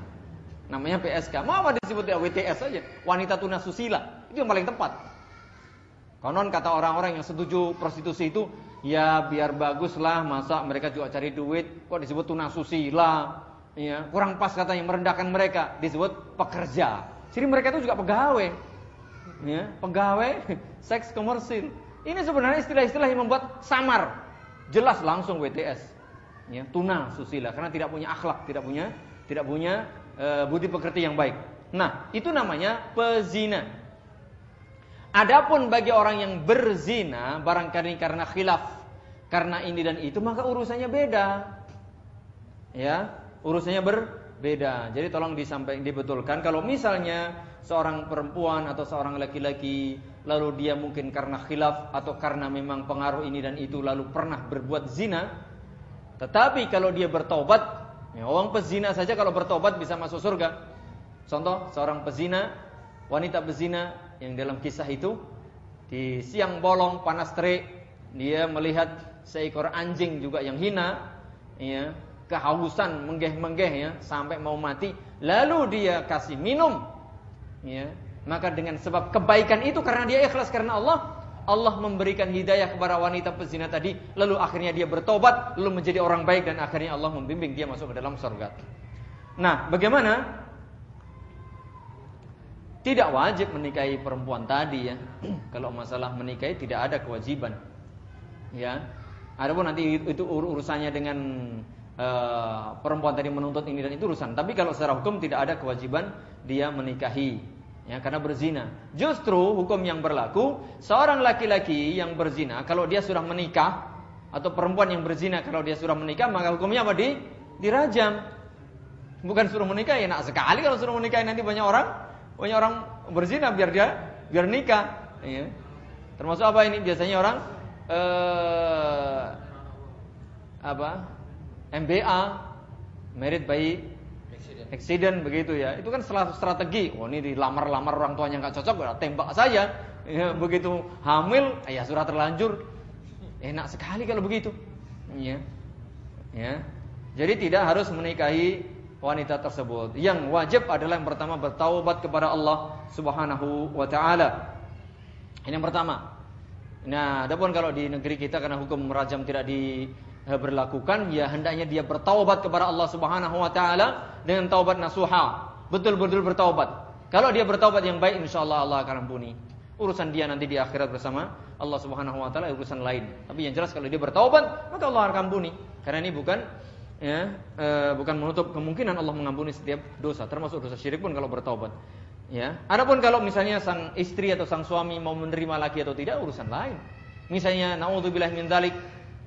namanya PSK. Mau apa disebut ya WTS saja? Wanita tuna susila. Itu yang paling tepat. Konon kata orang-orang yang setuju prostitusi itu, ya biar bagus lah, masa mereka juga cari duit, kok disebut tuna susila, ya kurang pas katanya merendahkan mereka, disebut pekerja. Jadi mereka itu juga pegawai, ya pegawai seks komersil. Ini sebenarnya istilah-istilah yang membuat samar. Jelas langsung WTS. Ya, tuna susila karena tidak punya akhlak, tidak punya tidak punya e, budi pekerti yang baik. Nah, itu namanya pezina. Adapun bagi orang yang berzina barangkali karena khilaf, karena ini dan itu maka urusannya beda. Ya, urusannya berbeda. Jadi tolong disampaikan dibetulkan kalau misalnya seorang perempuan atau seorang laki-laki lalu dia mungkin karena khilaf atau karena memang pengaruh ini dan itu lalu pernah berbuat zina tetapi kalau dia bertobat ya orang pezina saja kalau bertobat bisa masuk surga. Contoh seorang pezina wanita pezina yang dalam kisah itu di siang bolong panas terik dia melihat seekor anjing juga yang hina ya kehausan menggeh-menggeh ya sampai mau mati. Lalu dia kasih minum ya maka dengan sebab kebaikan itu karena dia ikhlas karena Allah Allah memberikan hidayah kepada wanita pezina tadi lalu akhirnya dia bertobat lalu menjadi orang baik dan akhirnya Allah membimbing dia masuk ke dalam surga. Nah bagaimana? Tidak wajib menikahi perempuan tadi ya. Kalau masalah menikahi tidak ada kewajiban. Ya. Adapun nanti itu urusannya dengan uh, perempuan tadi menuntut ini dan itu urusan. Tapi kalau secara hukum tidak ada kewajiban dia menikahi ya karena berzina. Justru hukum yang berlaku seorang laki-laki yang berzina kalau dia sudah menikah atau perempuan yang berzina kalau dia sudah menikah maka hukumnya apa di dirajam. Bukan suruh menikah ya enak sekali kalau suruh menikah nanti banyak orang banyak orang berzina biar dia biar nikah. Ya. Termasuk apa ini biasanya orang eh, apa MBA married by accident begitu ya. Itu kan salah strategi. Oh ini dilamar-lamar orang tuanya nggak cocok, ya tembak saja. Ya, begitu hamil, ya sudah terlanjur. Enak sekali kalau begitu. Ya. Ya. Jadi tidak harus menikahi wanita tersebut. Yang wajib adalah yang pertama bertaubat kepada Allah Subhanahu wa taala. Ini yang pertama. Nah, adapun kalau di negeri kita karena hukum merajam tidak di Eh, ya hendaknya dia bertaubat kepada Allah Subhanahu wa taala dengan taubat nasuha. Betul-betul bertaubat. Kalau dia bertaubat yang baik insyaallah Allah akan ampuni. Urusan dia nanti di akhirat bersama Allah Subhanahu wa taala urusan lain. Tapi yang jelas kalau dia bertaubat maka Allah akan ampuni. Karena ini bukan ya e, bukan menutup kemungkinan Allah mengampuni setiap dosa termasuk dosa syirik pun kalau bertaubat ya. Adapun kalau misalnya sang istri atau sang suami mau menerima laki atau tidak urusan lain. Misalnya naudzubillah min dzalik,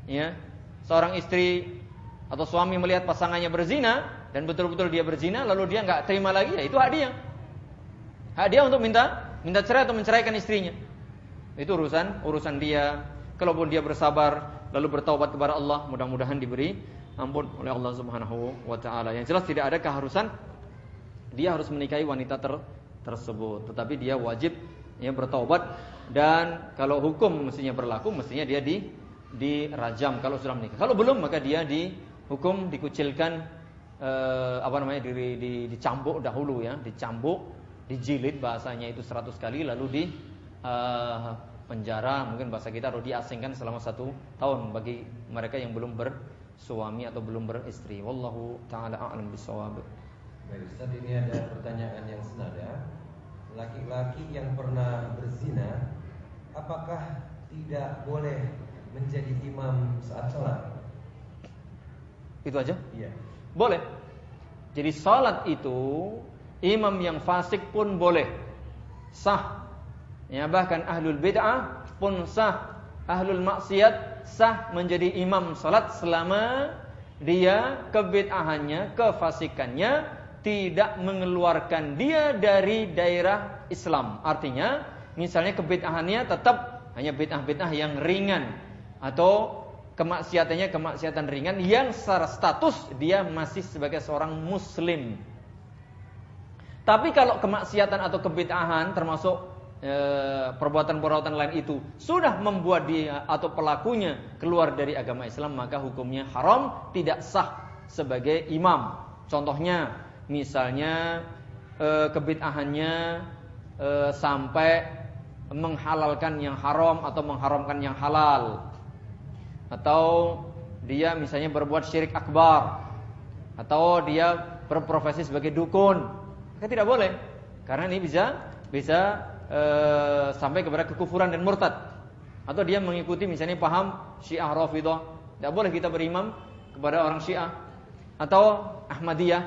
ya. Seorang istri atau suami melihat pasangannya berzina dan betul-betul dia berzina lalu dia nggak terima lagi, ya itu hak dia. Hak dia untuk minta minta cerai atau menceraikan istrinya. Itu urusan urusan dia. Kalaupun dia bersabar lalu bertaubat kepada Allah, mudah-mudahan diberi ampun oleh Allah Subhanahu wa taala. Yang jelas tidak ada keharusan dia harus menikahi wanita ter tersebut, tetapi dia wajib ya bertaubat dan kalau hukum mestinya berlaku mestinya dia di dirajam kalau sudah menikah. Kalau belum maka dia dihukum dikucilkan eh, apa namanya di, di, dicambuk dahulu ya, dicambuk, dijilid bahasanya itu 100 kali lalu di eh, penjara mungkin bahasa kita harus diasingkan selama satu tahun bagi mereka yang belum bersuami atau belum beristri. Wallahu taala a'lam bishawab. Baik Ustaz ini ada pertanyaan yang senada Laki-laki yang pernah berzina Apakah tidak boleh menjadi imam saat sholat? Itu aja? Iya Boleh. Jadi sholat itu Imam yang fasik pun boleh. Sah. Ya, Bahkan ahlul bid'ah pun sah. Ahlul maksiat sah menjadi imam sholat Selama dia kebid'ahannya, kefasikannya tidak mengeluarkan dia dari daerah Islam. Artinya, misalnya kebid'ahannya tetap hanya bid'ah-bid'ah yang ringan atau kemaksiatannya kemaksiatan ringan yang secara status dia masih sebagai seorang muslim. Tapi kalau kemaksiatan atau kebid'ahan termasuk eh, perbuatan-perbuatan lain itu sudah membuat dia atau pelakunya keluar dari agama Islam maka hukumnya haram tidak sah sebagai imam. Contohnya misalnya e, kebid'ahannya e, sampai menghalalkan yang haram atau mengharamkan yang halal atau dia misalnya berbuat syirik akbar. Atau dia berprofesi sebagai dukun. Maka tidak boleh. Karena ini bisa bisa e, sampai kepada kekufuran dan murtad. Atau dia mengikuti misalnya paham Syiah Rafidhah. Tidak boleh kita berimam kepada orang Syiah. Atau Ahmadiyah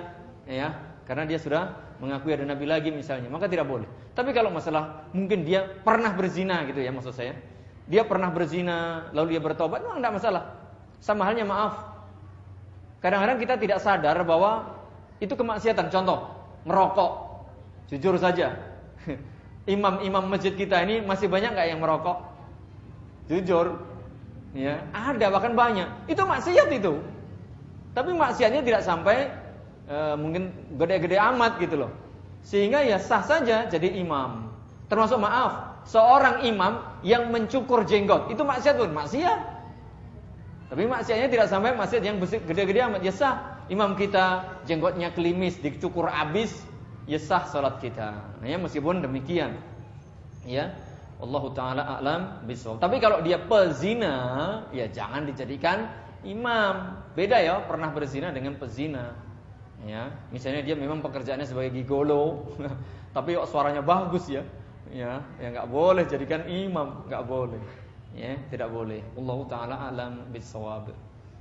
ya. Karena dia sudah mengakui ada nabi lagi misalnya. Maka tidak boleh. Tapi kalau masalah mungkin dia pernah berzina gitu ya maksud saya dia pernah berzina lalu dia bertobat. Memang tidak masalah. Sama halnya maaf. Kadang-kadang kita tidak sadar bahwa itu kemaksiatan. Contoh merokok jujur saja. Imam-imam masjid kita ini masih banyak nggak yang merokok? Jujur. Ya ada bahkan banyak. Itu maksiat itu. Tapi maksiatnya tidak sampai e, mungkin gede-gede amat gitu loh. Sehingga ya sah saja jadi imam. Termasuk maaf, seorang imam yang mencukur jenggot itu maksiat pun maksiat. Tapi maksiatnya tidak sampai maksiat yang gede-gede amat. Ya sah imam kita jenggotnya kelimis dicukur abis, ya sah salat kita. Nah, ya meskipun demikian. Ya, Allah taala alam bisawab. Tapi kalau dia pezina, ya jangan dijadikan imam. Beda ya, pernah berzina dengan pezina ya misalnya dia memang pekerjaannya sebagai gigolo tapi suaranya bagus ya ya ya nggak boleh jadikan imam nggak boleh. Ya tidak boleh. Allah taala alam bisawab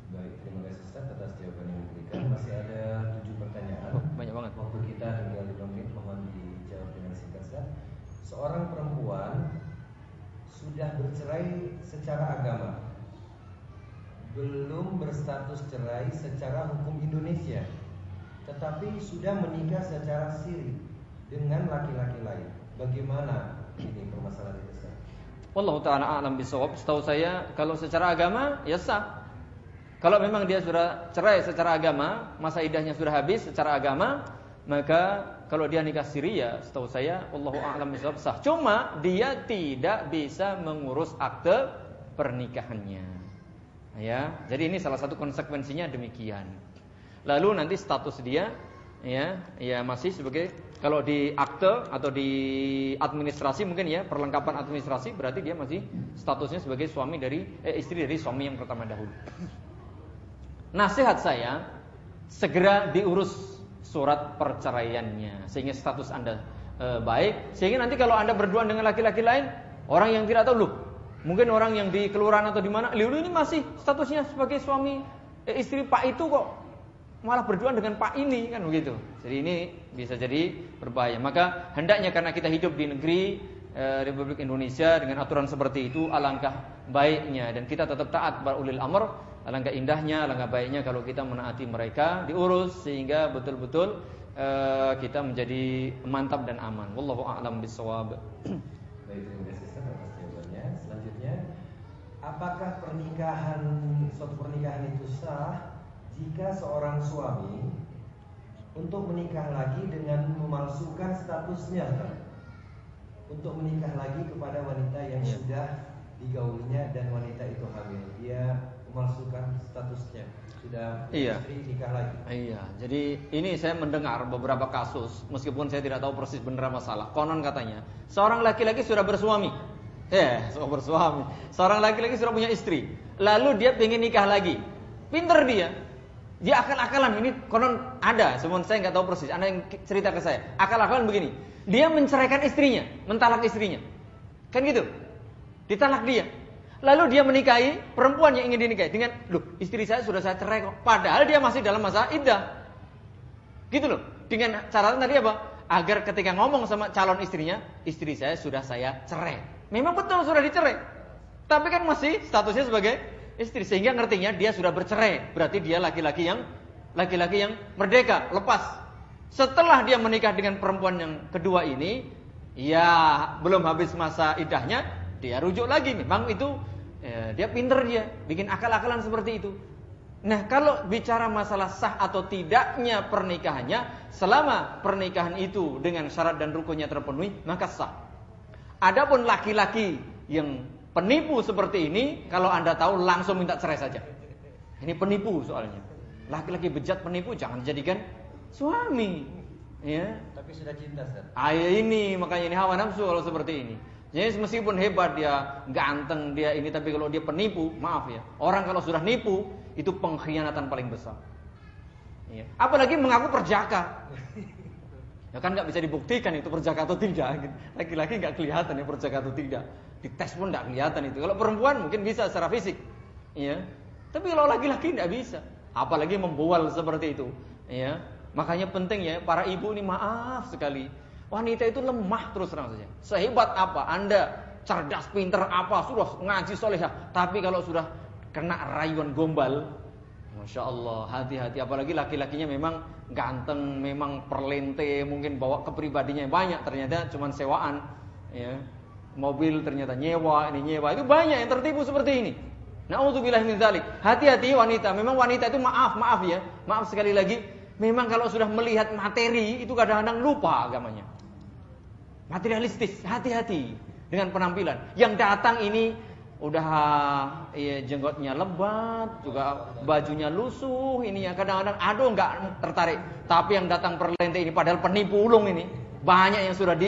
baik terima kasih Ustaz atas jawaban yang diberikan. Masih ada tujuh pertanyaan. Oh, banyak banget. Waktu kita tinggal lima menit mohon dijawab dengan singkat Ustaz. Seorang perempuan sudah bercerai secara agama. Belum berstatus cerai secara hukum Indonesia. Tetapi sudah menikah secara siri dengan laki-laki lain. Bagaimana ini permasalahan itu? Allah taala alam bisawab. Setahu saya kalau secara agama ya sah. Kalau memang dia sudah cerai secara agama, masa idahnya sudah habis secara agama, maka kalau dia nikah siri ya setahu saya Allah a'lam bisawab sah. Cuma dia tidak bisa mengurus akte pernikahannya. Ya, jadi ini salah satu konsekuensinya demikian. Lalu nanti status dia ya ya masih sebagai kalau di akte atau di administrasi mungkin ya perlengkapan administrasi berarti dia masih statusnya sebagai suami dari eh, istri dari suami yang pertama dahulu. Nasihat saya segera diurus surat perceraiannya sehingga status anda e, baik sehingga nanti kalau anda berdua dengan laki-laki lain orang yang tidak tahu loh mungkin orang yang di kelurahan atau di mana Lilu ini masih statusnya sebagai suami eh, istri pak itu kok malah berduaan dengan Pak ini kan begitu. Jadi ini bisa jadi berbahaya. Maka hendaknya karena kita hidup di negeri eh, Republik Indonesia dengan aturan seperti itu alangkah baiknya. Dan kita tetap taat pada ulil amr alangkah indahnya alangkah baiknya kalau kita menaati mereka diurus sehingga betul-betul uh, kita menjadi mantap dan aman. Wallahu a'lam bissawab. Apakah pernikahan suatu pernikahan itu sah jika seorang suami untuk menikah lagi dengan memalsukan statusnya, untuk menikah lagi kepada wanita yang ya. sudah digaulinya dan wanita itu hamil, dia memalsukan statusnya sudah iya. istri nikah lagi. Iya, jadi ini saya mendengar beberapa kasus, meskipun saya tidak tahu persis benar masalah. Konon katanya, seorang laki-laki sudah bersuami, eh, sudah bersuami. Seorang laki-laki sudah punya istri, lalu dia ingin nikah lagi, pinter dia. Dia akal-akalan ini konon ada, semua saya nggak tahu persis. Anda yang cerita ke saya, akal-akalan begini. Dia menceraikan istrinya, mentalak istrinya, kan gitu. Ditalak dia. Lalu dia menikahi perempuan yang ingin dinikahi dengan, loh istri saya sudah saya cerai kok. Padahal dia masih dalam masa iddah. Gitu loh. Dengan catatan tadi apa? Agar ketika ngomong sama calon istrinya, istri saya sudah saya cerai. Memang betul sudah dicerai. Tapi kan masih statusnya sebagai istri sehingga ngertinya dia sudah bercerai. Berarti dia laki-laki yang laki-laki yang merdeka, lepas. Setelah dia menikah dengan perempuan yang kedua ini, ya belum habis masa idahnya, dia rujuk lagi. Memang itu ya, dia pinter dia, bikin akal-akalan seperti itu. Nah, kalau bicara masalah sah atau tidaknya pernikahannya, selama pernikahan itu dengan syarat dan rukunnya terpenuhi, maka sah. Adapun laki-laki yang penipu seperti ini, kalau Anda tahu langsung minta cerai saja. Ini penipu soalnya. Laki-laki bejat penipu jangan jadikan suami. Ya. Tapi sudah cinta, Ustaz. Ah, ini makanya ini hawa nafsu kalau seperti ini. Jadi meskipun hebat dia, ganteng dia ini, tapi kalau dia penipu, maaf ya. Orang kalau sudah nipu, itu pengkhianatan paling besar. Ya. Apalagi mengaku perjaka. Ya kan nggak bisa dibuktikan itu perjaka atau tidak. Laki-laki nggak kelihatan ya perjaka atau tidak. Di tes pun nggak kelihatan itu. Kalau perempuan mungkin bisa secara fisik. Ya. Tapi kalau laki-laki nggak bisa. Apalagi membual seperti itu. Ya. Makanya penting ya para ibu ini maaf sekali Wanita itu lemah terus terang saja. Sehebat apa Anda cerdas, pinter apa, sudah ngaji solehah. Tapi kalau sudah kena rayuan gombal, Masya Allah, hati-hati. Apalagi laki-lakinya memang ganteng, memang perlente, mungkin bawa kepribadinya banyak. Ternyata cuma sewaan. Ya. Mobil ternyata nyewa, ini nyewa. Itu banyak yang tertipu seperti ini. Nauzubillah min dzalik. Hati-hati wanita. Memang wanita itu maaf, maaf ya. Maaf sekali lagi. Memang kalau sudah melihat materi itu kadang-kadang lupa agamanya. Materialistis, hati-hati dengan penampilan. Yang datang ini udah ya, jenggotnya lebat, juga bajunya lusuh, ini ya kadang-kadang aduh nggak tertarik. Tapi yang datang perlente ini padahal penipu ulung ini banyak yang sudah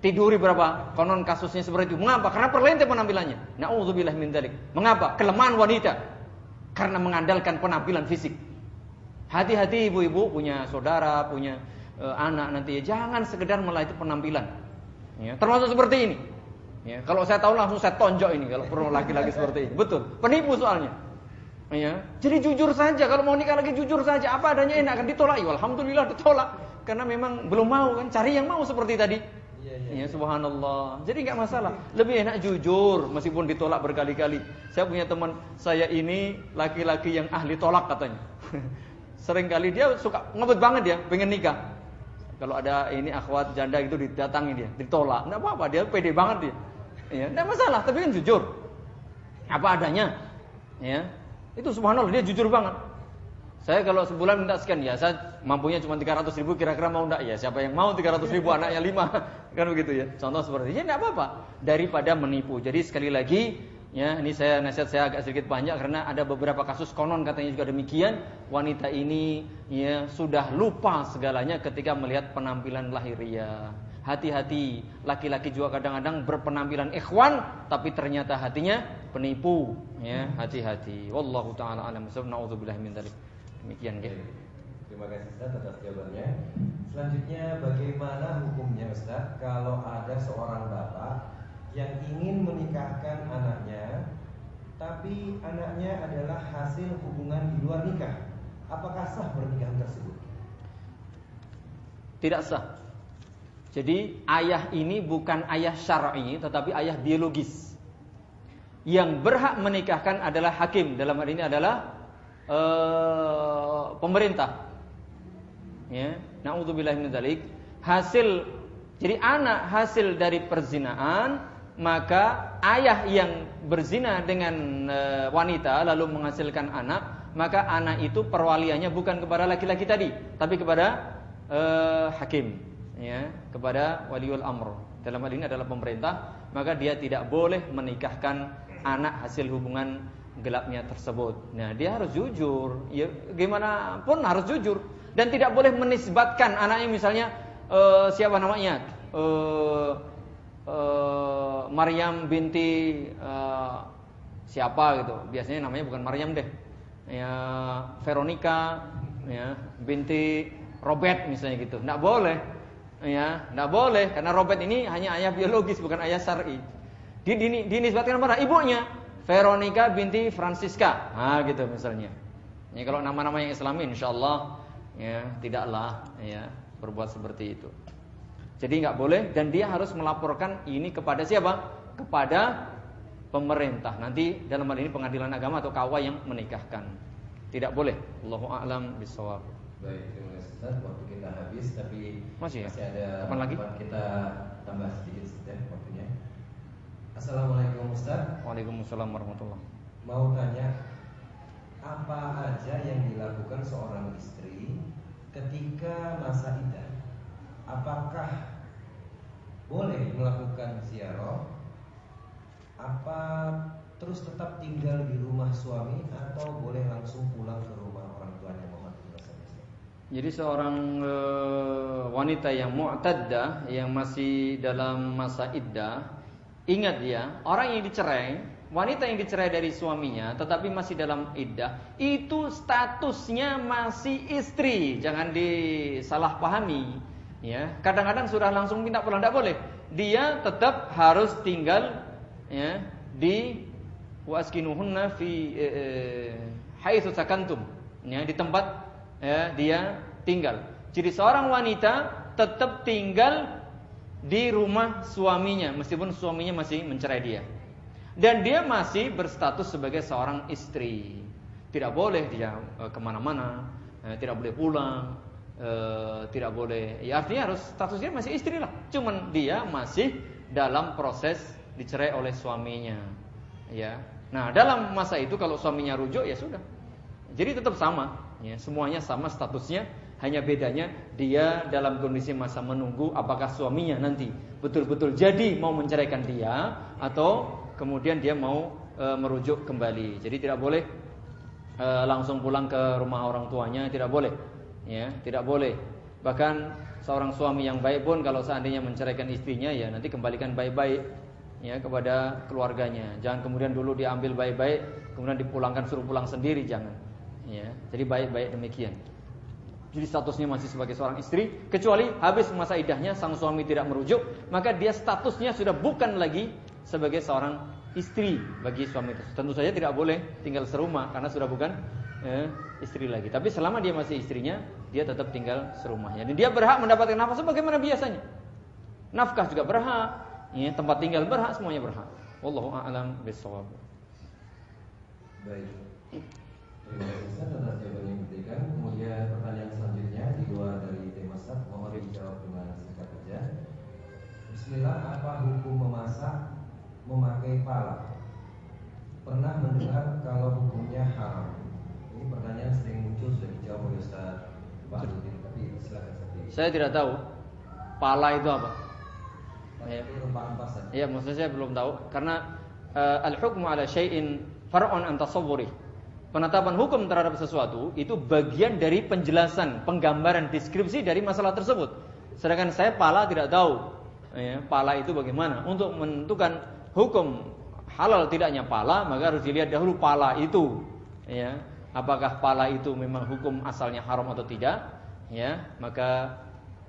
ditiduri berapa konon kasusnya seperti itu. Mengapa? Karena perlente penampilannya. Nauzubillah min dzalik. Mengapa? Kelemahan wanita karena mengandalkan penampilan fisik. Hati-hati ibu-ibu punya saudara, punya uh, anak nanti ya jangan sekedar melatih penampilan. Ya, termasuk seperti ini. Ya, kalau saya tahu langsung saya tonjok ini kalau perlu laki-laki seperti ini. Betul. Penipu soalnya. Ya, jadi jujur saja kalau mau nikah lagi jujur saja apa adanya enak kan ditolak. Ya, alhamdulillah ditolak karena memang belum mau kan cari yang mau seperti tadi. Iya. Ya, subhanallah. Jadi nggak masalah. Lebih enak jujur meskipun ditolak berkali-kali. Saya punya teman saya ini laki-laki yang ahli tolak katanya. Seringkali dia suka ngebet banget ya, pengen nikah. Kalau ada ini akhwat janda itu didatangi dia, ditolak. Enggak apa-apa, dia pede banget dia. Ya, enggak masalah, tapi kan jujur. Apa adanya. Ya. Itu subhanallah dia jujur banget. Saya kalau sebulan minta sekian ya, saya mampunya cuma 300 ribu kira-kira mau enggak ya? Siapa yang mau 300 ribu anaknya 5 kan begitu ya? Contoh seperti ini, ya enggak apa-apa daripada menipu. Jadi sekali lagi Ya, ini saya nasihat saya agak sedikit banyak karena ada beberapa kasus konon katanya juga demikian. Wanita ini ya sudah lupa segalanya ketika melihat penampilan lahiriah. Hati-hati, laki-laki juga kadang-kadang berpenampilan ikhwan tapi ternyata hatinya penipu, ya. Hati-hati. Wallahu taala alam. Nauzubillah min dzalik. Demikian ya. Terima kasih Ustaz atas jawabannya. Selanjutnya bagaimana hukumnya Ustaz kalau ada seorang bapak yang ingin menikahkan anaknya tapi anaknya adalah hasil hubungan di luar nikah. Apakah sah pernikahan tersebut? Tidak sah. Jadi ayah ini bukan ayah syar'i tetapi ayah biologis. Yang berhak menikahkan adalah hakim. Dalam hal ini adalah uh, pemerintah. Ya, naudzubillah min dzalik. Hasil jadi anak hasil dari perzinaan maka ayah yang berzina dengan uh, wanita lalu menghasilkan anak, maka anak itu perwaliannya bukan kepada laki-laki tadi, tapi kepada uh, hakim ya kepada waliul amr. Dalam hal ini adalah pemerintah, maka dia tidak boleh menikahkan anak hasil hubungan gelapnya tersebut. Nah, dia harus jujur. Ya, gimana pun harus jujur dan tidak boleh menisbatkan anaknya misalnya uh, siapa namanya? Uh, uh, Maryam binti uh, siapa gitu. Biasanya namanya bukan Maryam deh. Ya, Veronica ya, binti Robert misalnya gitu. Tidak boleh ya tidak boleh karena Robert ini hanya ayah biologis bukan ayah syar'i. Di, di, dinisbatkan kepada ibunya Veronica binti Francisca, ah gitu misalnya. Ya kalau nama-nama yang Islami, insya Allah ya tidaklah ya berbuat seperti itu. Jadi nggak boleh dan dia harus melaporkan ini kepada siapa? Kepada pemerintah. Nanti dalam hal ini pengadilan agama atau kawa yang menikahkan. Tidak boleh. Allahu a'lam bishawab. Baik, terima kasih Ustaz. Waktu kita habis tapi masih, ya? masih ada Kapan lagi? kita tambah sedikit waktunya. Assalamualaikum Ustaz. Waalaikumsalam warahmatullah. Mau tanya apa aja yang dilakukan seorang istri ketika masa idah? Apakah boleh melakukan ziarah? Apa terus tetap tinggal di rumah suami atau boleh langsung pulang ke rumah orang tuanya? Jadi seorang e, wanita yang mu'taddah yang masih dalam masa iddah, ingat ya, orang yang dicerai, wanita yang dicerai dari suaminya tetapi masih dalam iddah, itu statusnya masih istri. Jangan disalahpahami. Ya, kadang-kadang sudah langsung minta pulang tidak boleh. Dia tetap harus tinggal ya di waskinuhunna fi e, e, haitsu sakantum. Ya, di tempat ya, dia tinggal. Jadi seorang wanita tetap tinggal di rumah suaminya meskipun suaminya masih mencerai dia. Dan dia masih berstatus sebagai seorang istri. Tidak boleh dia e, ke mana-mana, e, tidak boleh pulang, e, tidak boleh. Ya artinya harus statusnya masih istri lah. Cuman dia masih dalam proses dicerai oleh suaminya. Ya. Nah dalam masa itu kalau suaminya rujuk ya sudah. Jadi tetap sama. Ya, semuanya sama statusnya, hanya bedanya dia dalam kondisi masa menunggu apakah suaminya nanti betul-betul jadi mau menceraikan dia atau kemudian dia mau e, merujuk kembali. Jadi tidak boleh e, langsung pulang ke rumah orang tuanya, tidak boleh. Ya, tidak boleh. Bahkan seorang suami yang baik pun kalau seandainya menceraikan istrinya ya nanti kembalikan baik-baik ya kepada keluarganya. Jangan kemudian dulu diambil baik-baik kemudian dipulangkan suruh pulang sendiri jangan. Ya, jadi baik-baik demikian. Jadi statusnya masih sebagai seorang istri, kecuali habis masa idahnya sang suami tidak merujuk, maka dia statusnya sudah bukan lagi sebagai seorang istri bagi suami itu. Tentu saja tidak boleh tinggal serumah karena sudah bukan eh, istri lagi. Tapi selama dia masih istrinya, dia tetap tinggal serumahnya. Dan dia berhak mendapatkan nafkah sebagaimana biasanya. Nafkah juga berhak, ya, tempat tinggal berhak, semuanya berhak. Wallahu a'lam bishawab. Baik. Terima kasih atas jawaban yang diberikan. Kemudian pertanyaan selanjutnya di luar dari tema sat, mohon dijawab dengan singkat saja. Bismillah, apa hukum memasak memakai pala? Pernah mendengar kalau hukumnya haram? Ini pertanyaan sering muncul sudah dijawab oleh Ustaz Bahrudin, tapi silakan. Saya tidak tahu pala itu apa. Rempah-rempasan. Iya, maksud saya belum tahu karena uh, al-hukmu ala syai'in far'un an tasawwuri penetapan hukum terhadap sesuatu itu bagian dari penjelasan, penggambaran, deskripsi dari masalah tersebut. Sedangkan saya pala tidak tahu, ya, pala itu bagaimana. Untuk menentukan hukum halal tidaknya pala, maka harus dilihat dahulu pala itu, ya, apakah pala itu memang hukum asalnya haram atau tidak, ya, maka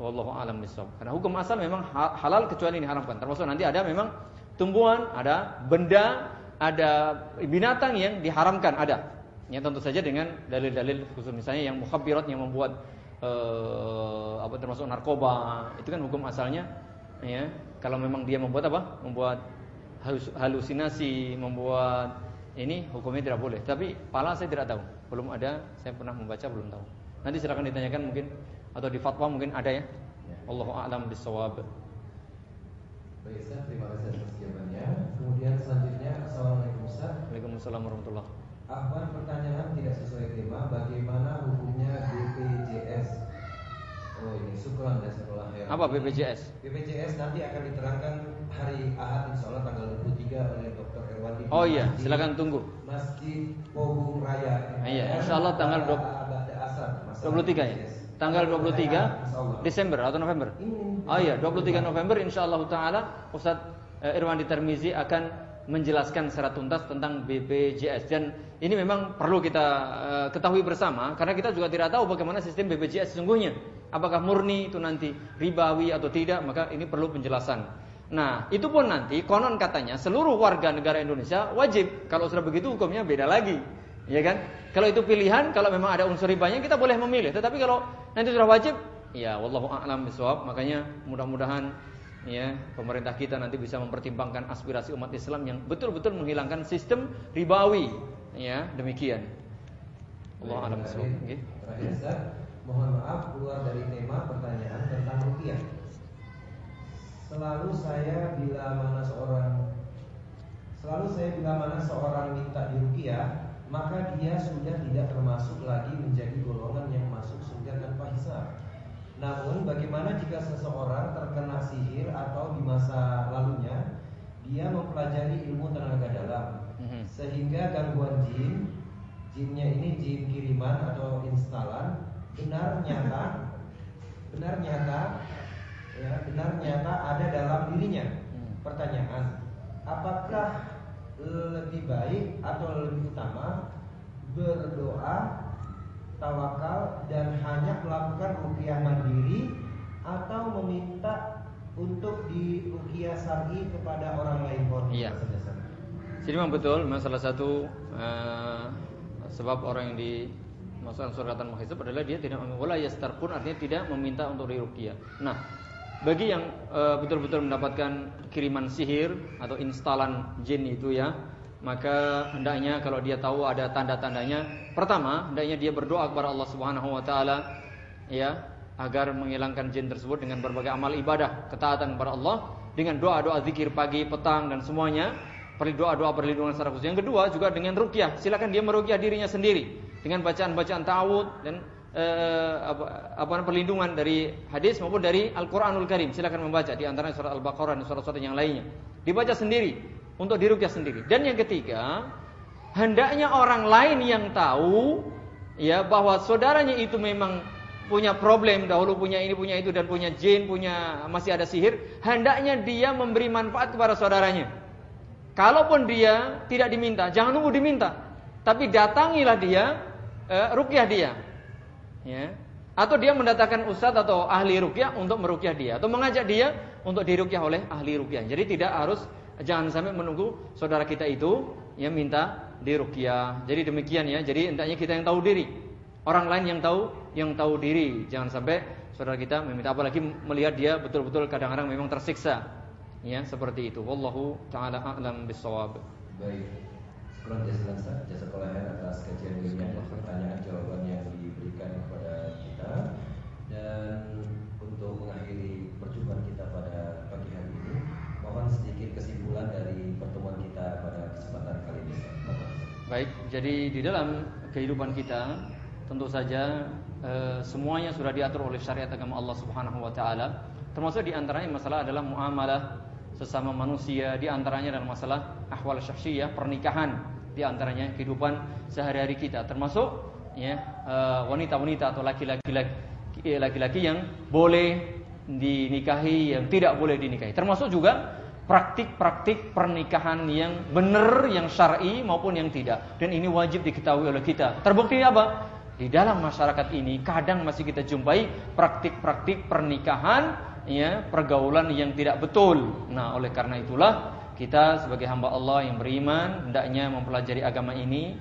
wallahu alam bisawab. Karena hukum asal memang halal kecuali diharamkan. Termasuk nanti ada memang tumbuhan, ada benda, ada binatang yang diharamkan, ada. Ya tentu saja dengan dalil-dalil khusus misalnya yang mukhabbirat yang membuat eh, apa termasuk narkoba itu kan hukum asalnya ya kalau memang dia membuat apa? Membuat halusinasi membuat ini hukumnya tidak boleh. Tapi pala saya tidak tahu. Belum ada saya pernah membaca belum tahu. Nanti silakan ditanyakan mungkin atau di fatwa mungkin ada ya, ya. Allahu a'lam bisawab Baik Ustaz, terima kasih atas jawabannya. Kemudian selanjutnya Assalamualaikum Ustaz. Waalaikumsalam warahmatullahi Ahwan pertanyaan tidak sesuai tema Bagaimana hukumnya BPJS Oh ini sekolah ya. Apa BPJS? BPJS nanti akan diterangkan hari Ahad insya Allah tanggal 23 oleh Dr. Erwandi Oh iya, silakan tunggu Masjid Pogung Raya Iya, insya Allah tanggal 20, 23 ya? Tanggal 23 Desember atau November? Oh iya, 23 November insya Allah Ta'ala Ustadz eh, Irwandi Termizi akan menjelaskan secara tuntas tentang BPJS dan ini memang perlu kita uh, ketahui bersama karena kita juga tidak tahu bagaimana sistem BPJS sesungguhnya. Apakah murni itu nanti ribawi atau tidak maka ini perlu penjelasan. Nah itu pun nanti konon katanya seluruh warga negara Indonesia wajib. Kalau sudah begitu hukumnya beda lagi. Ya kan? Kalau itu pilihan kalau memang ada unsur ribanya kita boleh memilih. Tetapi kalau nanti sudah wajib ya wallahu a'lam bishawab makanya mudah-mudahan ya pemerintah kita nanti bisa mempertimbangkan aspirasi umat Islam yang betul-betul menghilangkan sistem ribawi. Ya demikian. Allah alam okay. mohon maaf keluar dari tema pertanyaan tentang rupiah selalu saya bila mana seorang selalu saya bila mana seorang minta di rupiah maka dia sudah tidak termasuk lagi menjadi golongan yang masuk surga tanpa hisab namun bagaimana jika seseorang terkena sihir atau di masa lalunya dia mempelajari ilmu tenaga dalam mhm. sehingga gangguan jin, jinnya ini jin kiriman atau instalan benar nyata benar nyata ya benar nyata ada dalam dirinya. Mhm. Pertanyaan, apakah lebih baik atau lebih utama berdoa tawakal dan hanya melakukan rukiah mandiri atau meminta untuk di rukiah syar'i kepada orang lain Iya. Jadi memang betul, memang salah satu uh, sebab orang yang di masukkan suratan mahizab adalah dia tidak wala yastar pun artinya tidak meminta untuk dirukiah. Nah, bagi yang eh, betul-betul uh, mendapatkan kiriman sihir atau instalan jin itu ya, maka hendaknya kalau dia tahu ada tanda-tandanya, pertama hendaknya dia berdoa kepada Allah Subhanahu wa taala ya, agar menghilangkan jin tersebut dengan berbagai amal ibadah, ketaatan kepada Allah dengan doa-doa zikir pagi, petang dan semuanya, doa-doa perlindungan secara khusus. Yang kedua juga dengan rukyah, silakan dia merukyah dirinya sendiri dengan bacaan-bacaan ta'awud dan eh, apa, apa perlindungan dari hadis maupun dari Al-Qur'anul Karim. Silakan membaca di antara surat Al-Baqarah dan surat-surat yang lainnya. Dibaca sendiri untuk dirukyah sendiri. Dan yang ketiga, hendaknya orang lain yang tahu ya bahwa saudaranya itu memang punya problem dahulu punya ini punya itu dan punya jin punya masih ada sihir hendaknya dia memberi manfaat kepada saudaranya. Kalaupun dia tidak diminta jangan nunggu diminta tapi datangilah dia uh, rukyah dia. Ya. Atau dia mendatangkan ustadz atau ahli rukyah untuk merukyah dia atau mengajak dia untuk dirukyah oleh ahli rukyah. Jadi tidak harus Jangan sampai menunggu saudara kita itu yang minta diruqyah. Jadi demikian ya. Jadi hendaknya kita yang tahu diri. Orang lain yang tahu yang tahu diri. Jangan sampai saudara kita meminta apalagi melihat dia betul-betul kadang-kadang memang tersiksa. Ya, seperti itu. Wallahu taala a'lam bissawab. Baik. Sekurang jasa jasa atas kajian ilmiah dan pertanyaan jawaban yang diberikan kepada kita dan untuk mengakhiri perjumpaan kita pada pagi hari ini mohon sedikit kesimpulan dari pertemuan kita pada kesempatan kali ini. Baik, jadi di dalam kehidupan kita tentu saja e, semuanya sudah diatur oleh syariat agama Allah Subhanahu wa taala. Termasuk di antaranya masalah adalah muamalah sesama manusia, di antaranya adalah masalah ahwal syakhsiyah, pernikahan, di antaranya kehidupan sehari-hari kita termasuk ya eh, wanita-wanita atau laki-laki laki-laki yang boleh dinikahi yang tidak boleh dinikahi termasuk juga praktik-praktik pernikahan yang benar, yang syar'i maupun yang tidak. Dan ini wajib diketahui oleh kita. Terbukti apa? Di dalam masyarakat ini kadang masih kita jumpai praktik-praktik pernikahan ya, pergaulan yang tidak betul. Nah, oleh karena itulah kita sebagai hamba Allah yang beriman hendaknya mempelajari agama ini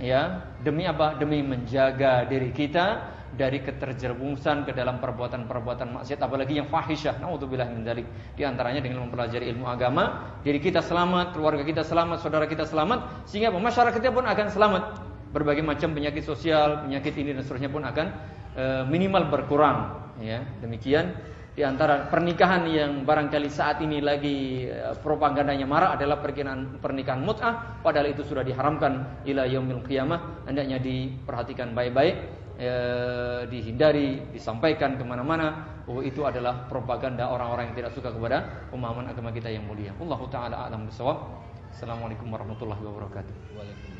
ya demi apa demi menjaga diri kita dari keterjerumusan ke dalam perbuatan-perbuatan maksiat apalagi yang fahisyah. Naudzubillah min dzalik. Di antaranya dengan mempelajari ilmu agama diri kita selamat keluarga kita selamat saudara kita selamat sehingga masyarakat kita pun akan selamat. Berbagai macam penyakit sosial penyakit ini dan seterusnya pun akan e, minimal berkurang ya. Demikian. Di antara pernikahan yang barangkali saat ini lagi eh, propagandanya marah adalah pernikahan pernikahan mut'ah padahal itu sudah diharamkan ila yaumil qiyamah. Hendaknya diperhatikan baik-baik eh, dihindari disampaikan ke mana-mana bahwa itu adalah propaganda orang-orang yang tidak suka kepada pemahaman agama kita yang mulia. Allah taala alam bisawab. Assalamualaikum warahmatullahi wabarakatuh. Waalaikumsalam.